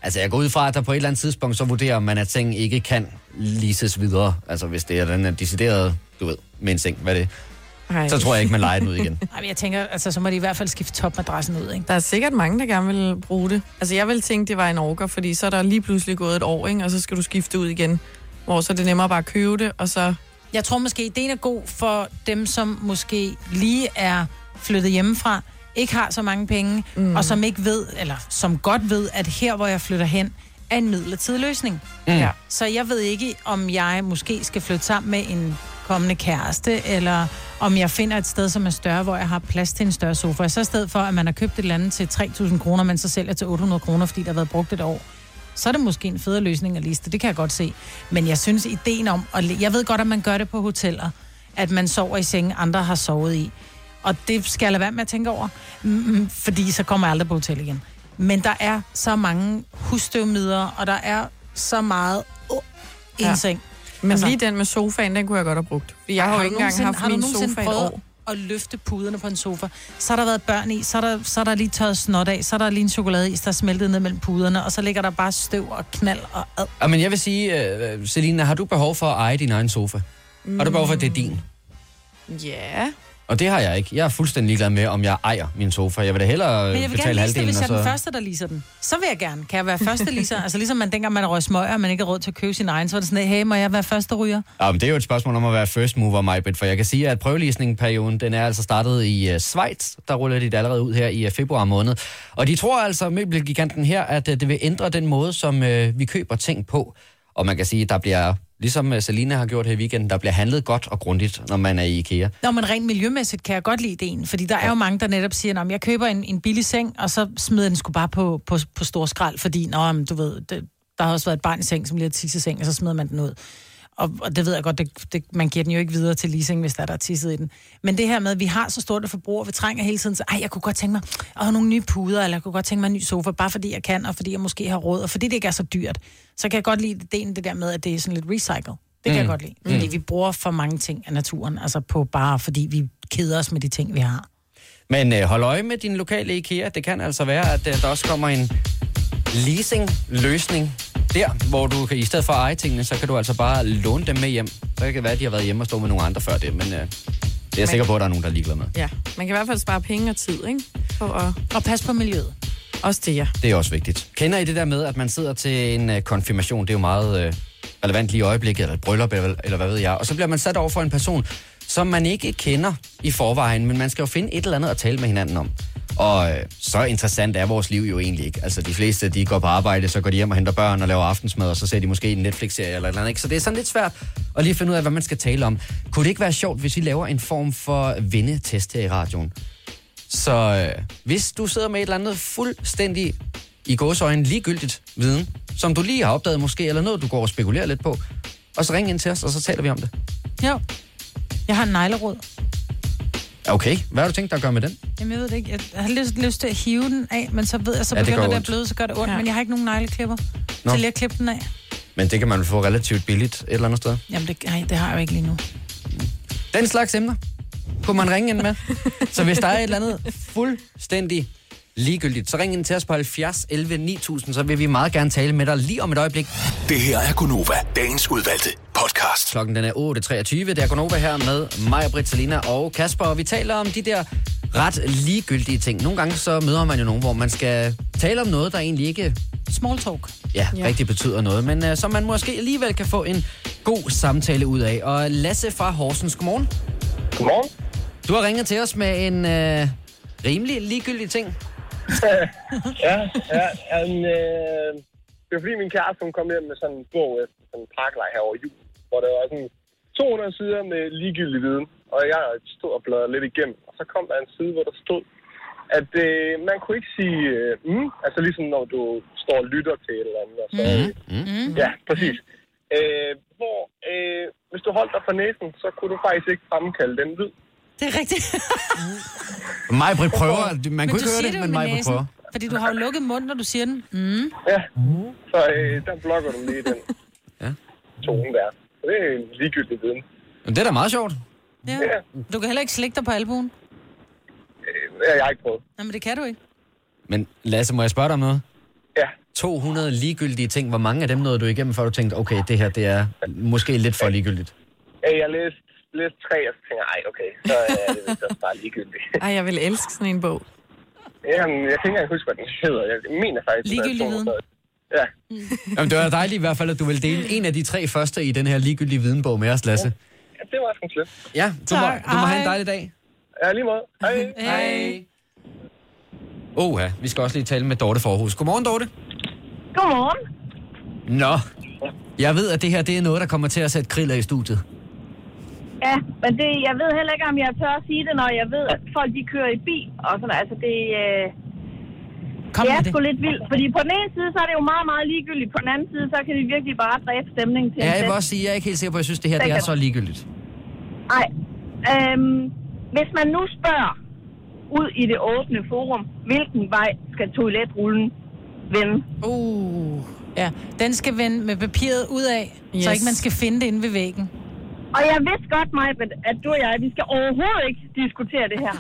Altså, jeg går ud fra, at der på et eller andet tidspunkt, så vurderer man, at sengen ikke kan leases videre. Altså, hvis det er den er decideret, du ved, med en seng, hvad det? Ej. Så tror jeg ikke, man leger den ud igen. Ej, men jeg tænker, altså, så må de i hvert fald skifte topmadrassen ud, ikke? Der er sikkert mange, der gerne vil bruge det. Altså, jeg vil tænke, det var en orker, fordi så er der lige pludselig gået et år, ikke? og så skal du skifte ud igen. Hvor så er det nemmere bare at købe det, og så... Jeg tror måske, ideen er god for dem, som måske lige er flyttet hjemmefra, ikke har så mange penge, mm. og som ikke ved, eller som godt ved, at her, hvor jeg flytter hen, er en midlertidig løsning. Mm. Ja. Så jeg ved ikke, om jeg måske skal flytte sammen med en kommende kæreste, eller om jeg finder et sted, som er større, hvor jeg har plads til en større sofa. Så i stedet for, at man har købt et eller andet til 3.000 kroner, men så sælger til 800 kroner, fordi der har været brugt et år, så er det måske en federe løsning at liste. Det kan jeg godt se. Men jeg synes, ideen om... At, jeg ved godt, at man gør det på hoteller, at man sover i sengen, andre har sovet i. Og det skal jeg lade være med at tænke over, mm, fordi så kommer jeg aldrig på hotel igen. Men der er så mange husstøvmider, og der er så meget i en Ja. seng. Men Altså- lige den med sofaen, den kunne jeg godt have brugt. For jeg har, jo ikke engang haft min sofa i år. at løfte puderne på en sofa. Så har der været børn i, så er der, så er der lige tørret snot af, så er der lige en chokoladeis, der er smeltet ned mellem puderne, og så ligger der bare støv og knald og ad. Ja, men jeg vil sige, uh, Selina, har du behov for at eje din egen sofa? Har du behov for, at det er din? Ja, Og det har jeg ikke. Jeg er fuldstændig ligeglad med, om jeg ejer min sofa. Jeg vil da hellere Men jeg vil betale gerne lease det, halvdelen. hvis jeg er den så... første, der leaser den. Så vil jeg gerne. Kan jeg være første leaser? altså ligesom man dengang, man røg smøger, og man ikke har råd til at købe sin egen, så er det sådan, hey, må jeg være første ryger? Ja, men det er jo et spørgsmål om at være first mover, Majbrit, for jeg kan sige, at prøveleasningperioden, den er altså startet i uh, Schweiz. Der ruller de det allerede ud her i uh, februar måned. Og de tror altså, møbelgiganten her, at uh, det vil ændre den måde, som uh, vi køber ting på. Og man kan sige, der bliver, ligesom uh, Selina har gjort her i weekenden, der bliver handlet godt og grundigt, når man er i IKEA. Nå, men rent miljømæssigt kan jeg godt lide det fordi der er jo mange, der netop siger, at jeg køber en, en billig seng, og så smider den sgu bare på, på, på stor skrald, fordi, nå, men, du ved, det, der har også været et barn i seng, som lige har tisset i seng, og så smider man den ud. Og, og det ved jeg godt, det, det, man giver den jo ikke videre til leasing, hvis der er, der er tisset i den. Men det her med, at vi har så stort et forbrug, og vi trænger hele tiden, så ej, jeg kunne godt tænke mig at have nogle nye puder, eller jeg kunne godt tænke mig en ny sofa, bare fordi jeg kan, og fordi jeg måske har råd, og fordi det ikke er så dyrt. Så kan jeg godt lide ideen, det der med, at det er sådan lidt recycle. Det kan mm. jeg godt lide. Fordi vi bruger for mange ting af naturen, altså på bare fordi vi keder os med de ting, vi har. Men øh, hold øje med din lokale IKEA. Det kan altså være, at øh, der også kommer en leasing-løsning der, hvor du kan, i stedet for at eje tingene, så kan du altså bare låne dem med hjem. Så kan det være, at de har været hjemme og stå med nogle andre før det, men øh, det er jeg sikker på, at der er nogen, der er ligeglade med. Ja, man kan i hvert fald spare penge og tid, ikke? For at... Og pas på miljøet. Også det, ja. Det er også vigtigt. Kender I det der med, at man sidder til en øh, konfirmation? Det er jo meget øh, relevant lige i øjeblikket, eller et bryllup, eller, eller hvad ved jeg. Og så bliver man sat over for en person, som man ikke kender i forvejen, men man skal jo finde et eller andet at tale med hinanden om. Og øh, så interessant er vores liv jo egentlig ikke. Altså de fleste, de går på arbejde, så går de hjem og henter børn og laver aftensmad, og så ser de måske en Netflix-serie eller noget eller andet. Ikke? Så det er sådan lidt svært at lige finde ud af, hvad man skal tale om. Kunne det ikke være sjovt, hvis vi laver en form for vennetest her i radioen? Så øh, hvis du sidder med et eller andet fuldstændig i gåsøjne ligegyldigt viden, som du lige har opdaget måske, eller noget, du går og spekulerer lidt på, og så ring ind til os, og så taler vi om det. Ja. Jeg har en neglerod. Okay, hvad har du tænkt dig at gøre med den? Jamen, jeg ved det ikke. Jeg har lyst, lyst til at hive den af, men så ved jeg, så Ja, det begynder gør det, at bløde, så gør det ondt. Ja. Ja. Men jeg har ikke nogen negleklipper Nå. til lige at klippe den af. Men det kan man få relativt billigt et eller andet sted. Jamen, det, nej, det har jeg jo ikke lige nu. Den slags emner kunne man ringe ind med. Så hvis der er et eller andet fuldstændig ligegyldigt, så ring ind til os på 70 11 9000, så vil vi meget gerne tale med dig lige om et øjeblik. Det her er Gunova, dagens udvalgte podcast. Klokken den er 8.23. Det er Gunova her med mig, Britt, Selina og Kasper, og vi taler om de der ret ligegyldige ting. Nogle gange så møder man jo nogen, hvor man skal tale om noget, der egentlig ikke Small talk. ja, ja. rigtig betyder noget, men uh, som man måske alligevel kan få en god samtale ud af. Og Lasse fra Horsens, godmorgen. Godmorgen. Du har ringet til os med en uh, rimelig ligegyldig ting. Ja, ja. En, øh, det var fordi min kæreste, hun kom hjem med sådan en bog efter sådan en parkleg her over jul, hvor der var sådan 200 sider med ligegyldig viden, og jeg stod og bladrede lidt igennem, og så kom der en side, hvor der stod, at øh, man kunne ikke sige øh, mm, altså ligesom når du står og lytter til et eller andet. Og så, Mm. Mm. Ja, præcis. Øh, hvor øh, hvis du holdt dig for næsen, så kunne du faktisk ikke fremkalde den lyd. Det er rigtigt. Mig, Britt, prøver. Man men kunne ikke høre det, det men mig, Britt, prøver. Fordi du har jo lukket munden, når du siger den. Mm. Ja, så øh, der blokker du lige den Ja. tone der. Så det er en ligegyldig viden. Men det er da meget sjovt. Ja. Ja, Du kan heller ikke slikke dig på albuen. øh, det har jeg ikke prøvet. Jamen, det kan du ikke. Men Lasse, må jeg spørge dig om noget? Ja, 200 ligegyldige ting. Hvor mange af dem nåede du igennem, før du tænkte, okay, det her det er måske lidt for ligegyldigt? Jeg læste, læste tre, og så tænkte jeg, ej, okay, så er det vist også bare ligegyldigt. Ej, jeg vil elske sådan en bog. Jamen, jeg kan ikke engang huske, hvad den hedder. Jeg mener faktisk... den Ligegyldig viden. 200. Ja, Jamen, det var dejligt i hvert fald, at du vil dele en af de tre første i den her ligegyldige videnbog med os, Lasse. ja det var lidt. Ja, du må, Tak. du må have en dejlig dag. Ja, lige måde. Hej. Hej. Åh, ja, vi skal også lige tale med Dorte Forhus. Godmorgen, Dorte. Godmorgen. Nå, jeg ved, at det her det er noget, der kommer til at sætte kriller i studiet. Ja, men det, jeg ved heller ikke, om jeg tør at sige det, når jeg ved, at folk de kører i bil. Og sådan, altså det, øh, Kom det er det. sgu lidt vildt. Fordi på den ene side, så er det jo meget, meget ligegyldigt. På den anden side, så kan de virkelig bare dræbe stemningen til Ja, jeg vil også sige, jeg er ikke helt sikker på, at jeg synes, det her det er så ligegyldigt. Nej. Øhm, hvis man nu spørger ud i det åbne forum, hvilken vej skal toiletrullen vende? Uh. Ja, den skal vende med papiret ud af, yes. så ikke man skal finde det inde ved væggen. Og jeg vidste godt, mig, at du og jeg, vi skal overhovedet ikke diskutere det her.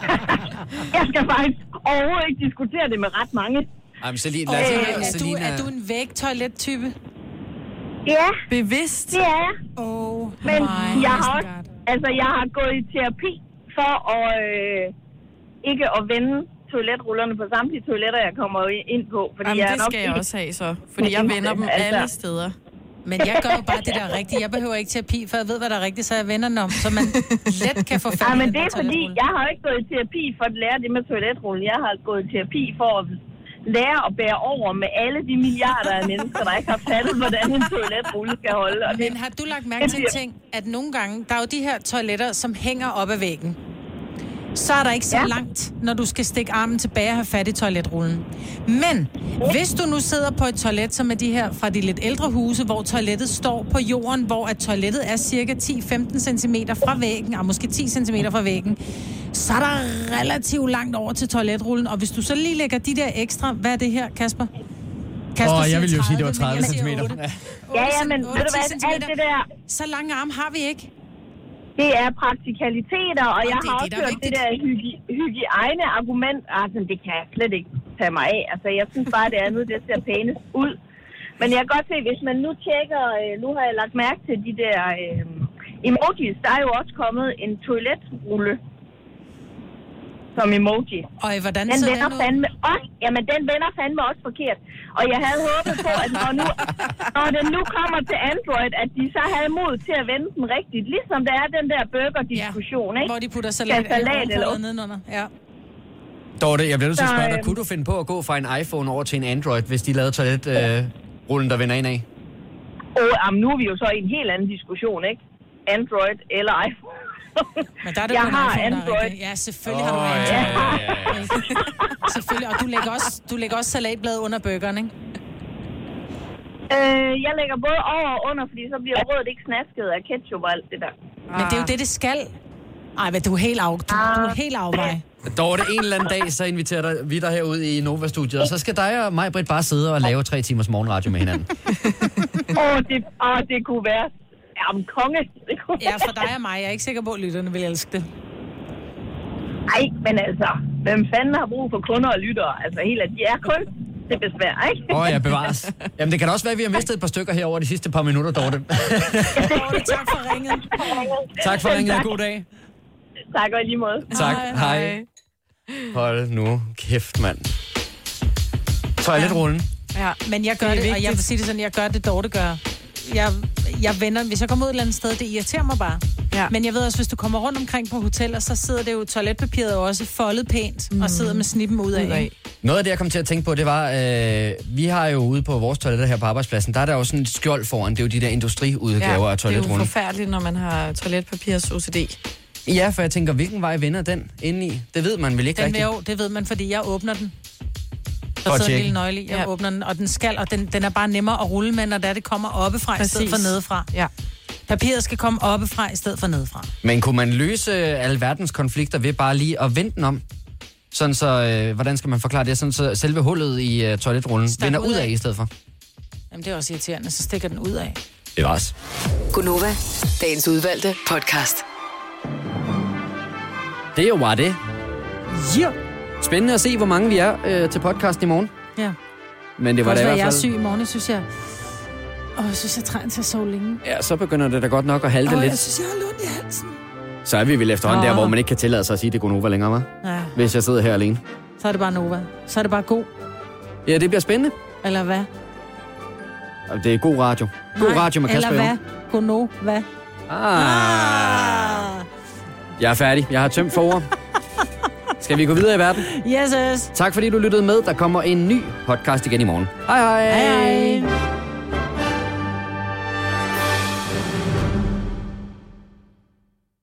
jeg skal faktisk overhovedet ikke diskutere det med ret mange. Jamen, Celine, Øh, Lasse, er, du, Selina, er du en vægtoilet-type? Ja, Bevidst. det er jeg. Oh Men my jeg har også Altså, jeg har gået i terapi for at øh, ikke at vende toiletrullerne på samtlige toiletter, jeg kommer ind på. Fordi Jamen, jeg er det nok skal jeg ikke- også have så. Fordi jeg vender dem Altså, alle steder. Men jeg gør jo bare det, der er rigtigt. Jeg behøver ikke terapi, for jeg ved, hvad der er rigtigt, så jeg vender den om, så man let kan få fat i men det er fordi, jeg har ikke gået i terapi for at lære det med toiletrullen. Jeg har gået i terapi for at lære at bære over med alle de milliarder af mennesker, der ikke har fattet, hvordan en toiletrulle skal holde. Og det, Men har du lagt mærke til en ting, at nogle gange, der er jo de her toiletter, som hænger op ad væggen. Så er der ikke så ja. Ja. langt, når du skal stikke armen tilbage og have fat i toiletrullen. Men hvis du nu sidder på et toilet, som er de her fra de lidt ældre huse, hvor toilettet står på jorden, hvor at toilettet er cirka 10-15 cm fra væggen, og måske 10 cm fra væggen, så er der relativt langt over til toiletrullen. Og hvis du så lige lægger de der ekstra, hvad er det her, Kasper? Kasper Åh, jeg ville jo sige, det var 30, men 30 jeg siger centimeter. 8. Ja. ja, ja, men 8, ved du hvad, 10 alt centimeter. det der, Så lange arme har vi ikke. Det er praktikaliteter, og Jamen, jeg det har det, også hørt det der hygi- hygiejne-argument. Altså, det kan jeg slet ikke tage mig af. Altså, jeg synes bare, det andet, det ser pænest ud. Men jeg kan godt se, hvis man nu tjekker, øh, nu har jeg lagt mærke til de der øh, emojis, der er jo også kommet en toiletrulle som emoji. Og hvordan Den ser vender den fandme også, jamen den vender fandme også forkert. Og jeg havde håbet på, at når, nu, når den nu kommer til Android, at de så havde mod til at vende den rigtigt. Ligesom der er den der burger-diskussion, ikke? Hvor de putter salat, Skal salat eller eller nedenunder. Ja. Dorte, jeg bliver nødt til at Så, spørge dig, øhm, kunne du finde på at gå fra en iPhone over til en Android, hvis de lavede toiletrullen, øh, rullen, der vender ind af? Og jamen, nu er vi jo så i en helt anden diskussion, ikke? Android eller iPhone. Men der er det jeg har iPhone, der Android. rigtigt. Ja, selvfølgelig har du Android. ja, ja, ja, Selvfølgelig. Og du lægger også, du lægger også salatblad under burgeren, ikke? Øh, jeg lægger både over og under, fordi så bliver brødet ikke snasket af ketchup og alt det der. Men det er jo det, det skal. Ej, men du er helt af, du, du er helt afvej. Dorte, en eller anden dag, så inviterer dig, vi dig herud i Nova-studiet, og så skal dig og mig, Britt, bare sidde og lave tre timers morgenradio med hinanden. Åh, oh, det, oh, det kunne være... Jamen, konge. Ja, for dig og mig. Jeg er ikke sikker på, at lytterne vil elske det. Ej, men altså, hvem fanden har brug for kunder og lyttere? Altså, helt at de er kun til besvær, ikke? Åh, oh, ja, bevares. Jamen, det kan da også være, at vi har mistet et par stykker her over de sidste par minutter, Dorte. Dorte, tak for ringet. tak for ringet, og god dag. Tak, og i lige måde. Tak, hej. Hold nu kæft, mand. Toiletrullen. Ja. Men jeg gør Det det, og jeg vil sige det sådan, jeg gør det, Dorte gør. Jeg, jeg vender, hvis jeg kommer ud et eller andet sted, det irriterer mig bare. Ja. Men jeg ved også, hvis du kommer rundt omkring på hoteller, så sidder det jo toiletpapiret også foldet pænt, mm. og sidder med snippen ud af. Ud af. ikke? Noget af det, jeg kom til at tænke på, det var, øh, vi har jo ude på vores toiletter her på arbejdspladsen, der er der jo sådan et skjold foran, det er jo de der industriudgaver af det er jo toiletrullen. forfærdeligt, når man har toiletpapirs OCD. Ja, for jeg tænker, hvilken vej vender den ind i? Det ved man vel ikke Den rigtigt. jo, det ved man, fordi jeg åbner den. For Der at sidder en lille nøgle i, jeg Ja. åbner den, og den skal, og den, den er bare nemmere at rulle med, når det, er, det kommer oppefra i stedet Præcis. for nedefra. Ja. Papiret skal komme oppefra i stedet for nedefra. Men kunne man løse alle verdens konflikter ved bare lige at vente den om? Sådan så, øh, hvordan skal man forklare det? Sådan så selve hullet i øh, toiletrullen Stak vender ud af i stedet for. Jamen, det er også irriterende, så stikker den ud af. Det var også. Gunova, dagens udvalgte podcast. Det er jo bare det. Ja. Spændende at se, hvor mange vi er øh, til podcasten i morgen. Ja. Men det var da i hvert jeg er fald... syg i morgen, synes jeg. Åh, jeg synes, jeg trænger til at sove længe. Ja, så begynder det da godt nok at halte Åh, lidt. jeg synes, jeg har lunt i halsen. Så er vi vel efterhånden der, Åh. hvor man ikke kan tillade sig at sige, det går Nova længere, hva'? Ja, Hvis jeg sidder her alene. så er det bare Nova. Så er det bare god. Ja, det bliver spændende. Eller hvad? Og det er god radio. God Nej, radio med Kasper Eller hvad? God Nova. Ah. Jeg er færdig. Jeg har tømt for ord. Skal vi gå videre i verden? Yes, yes. Tak fordi du lyttede med. Der kommer en ny podcast igen i morgen. Hej hej. Hej, hej.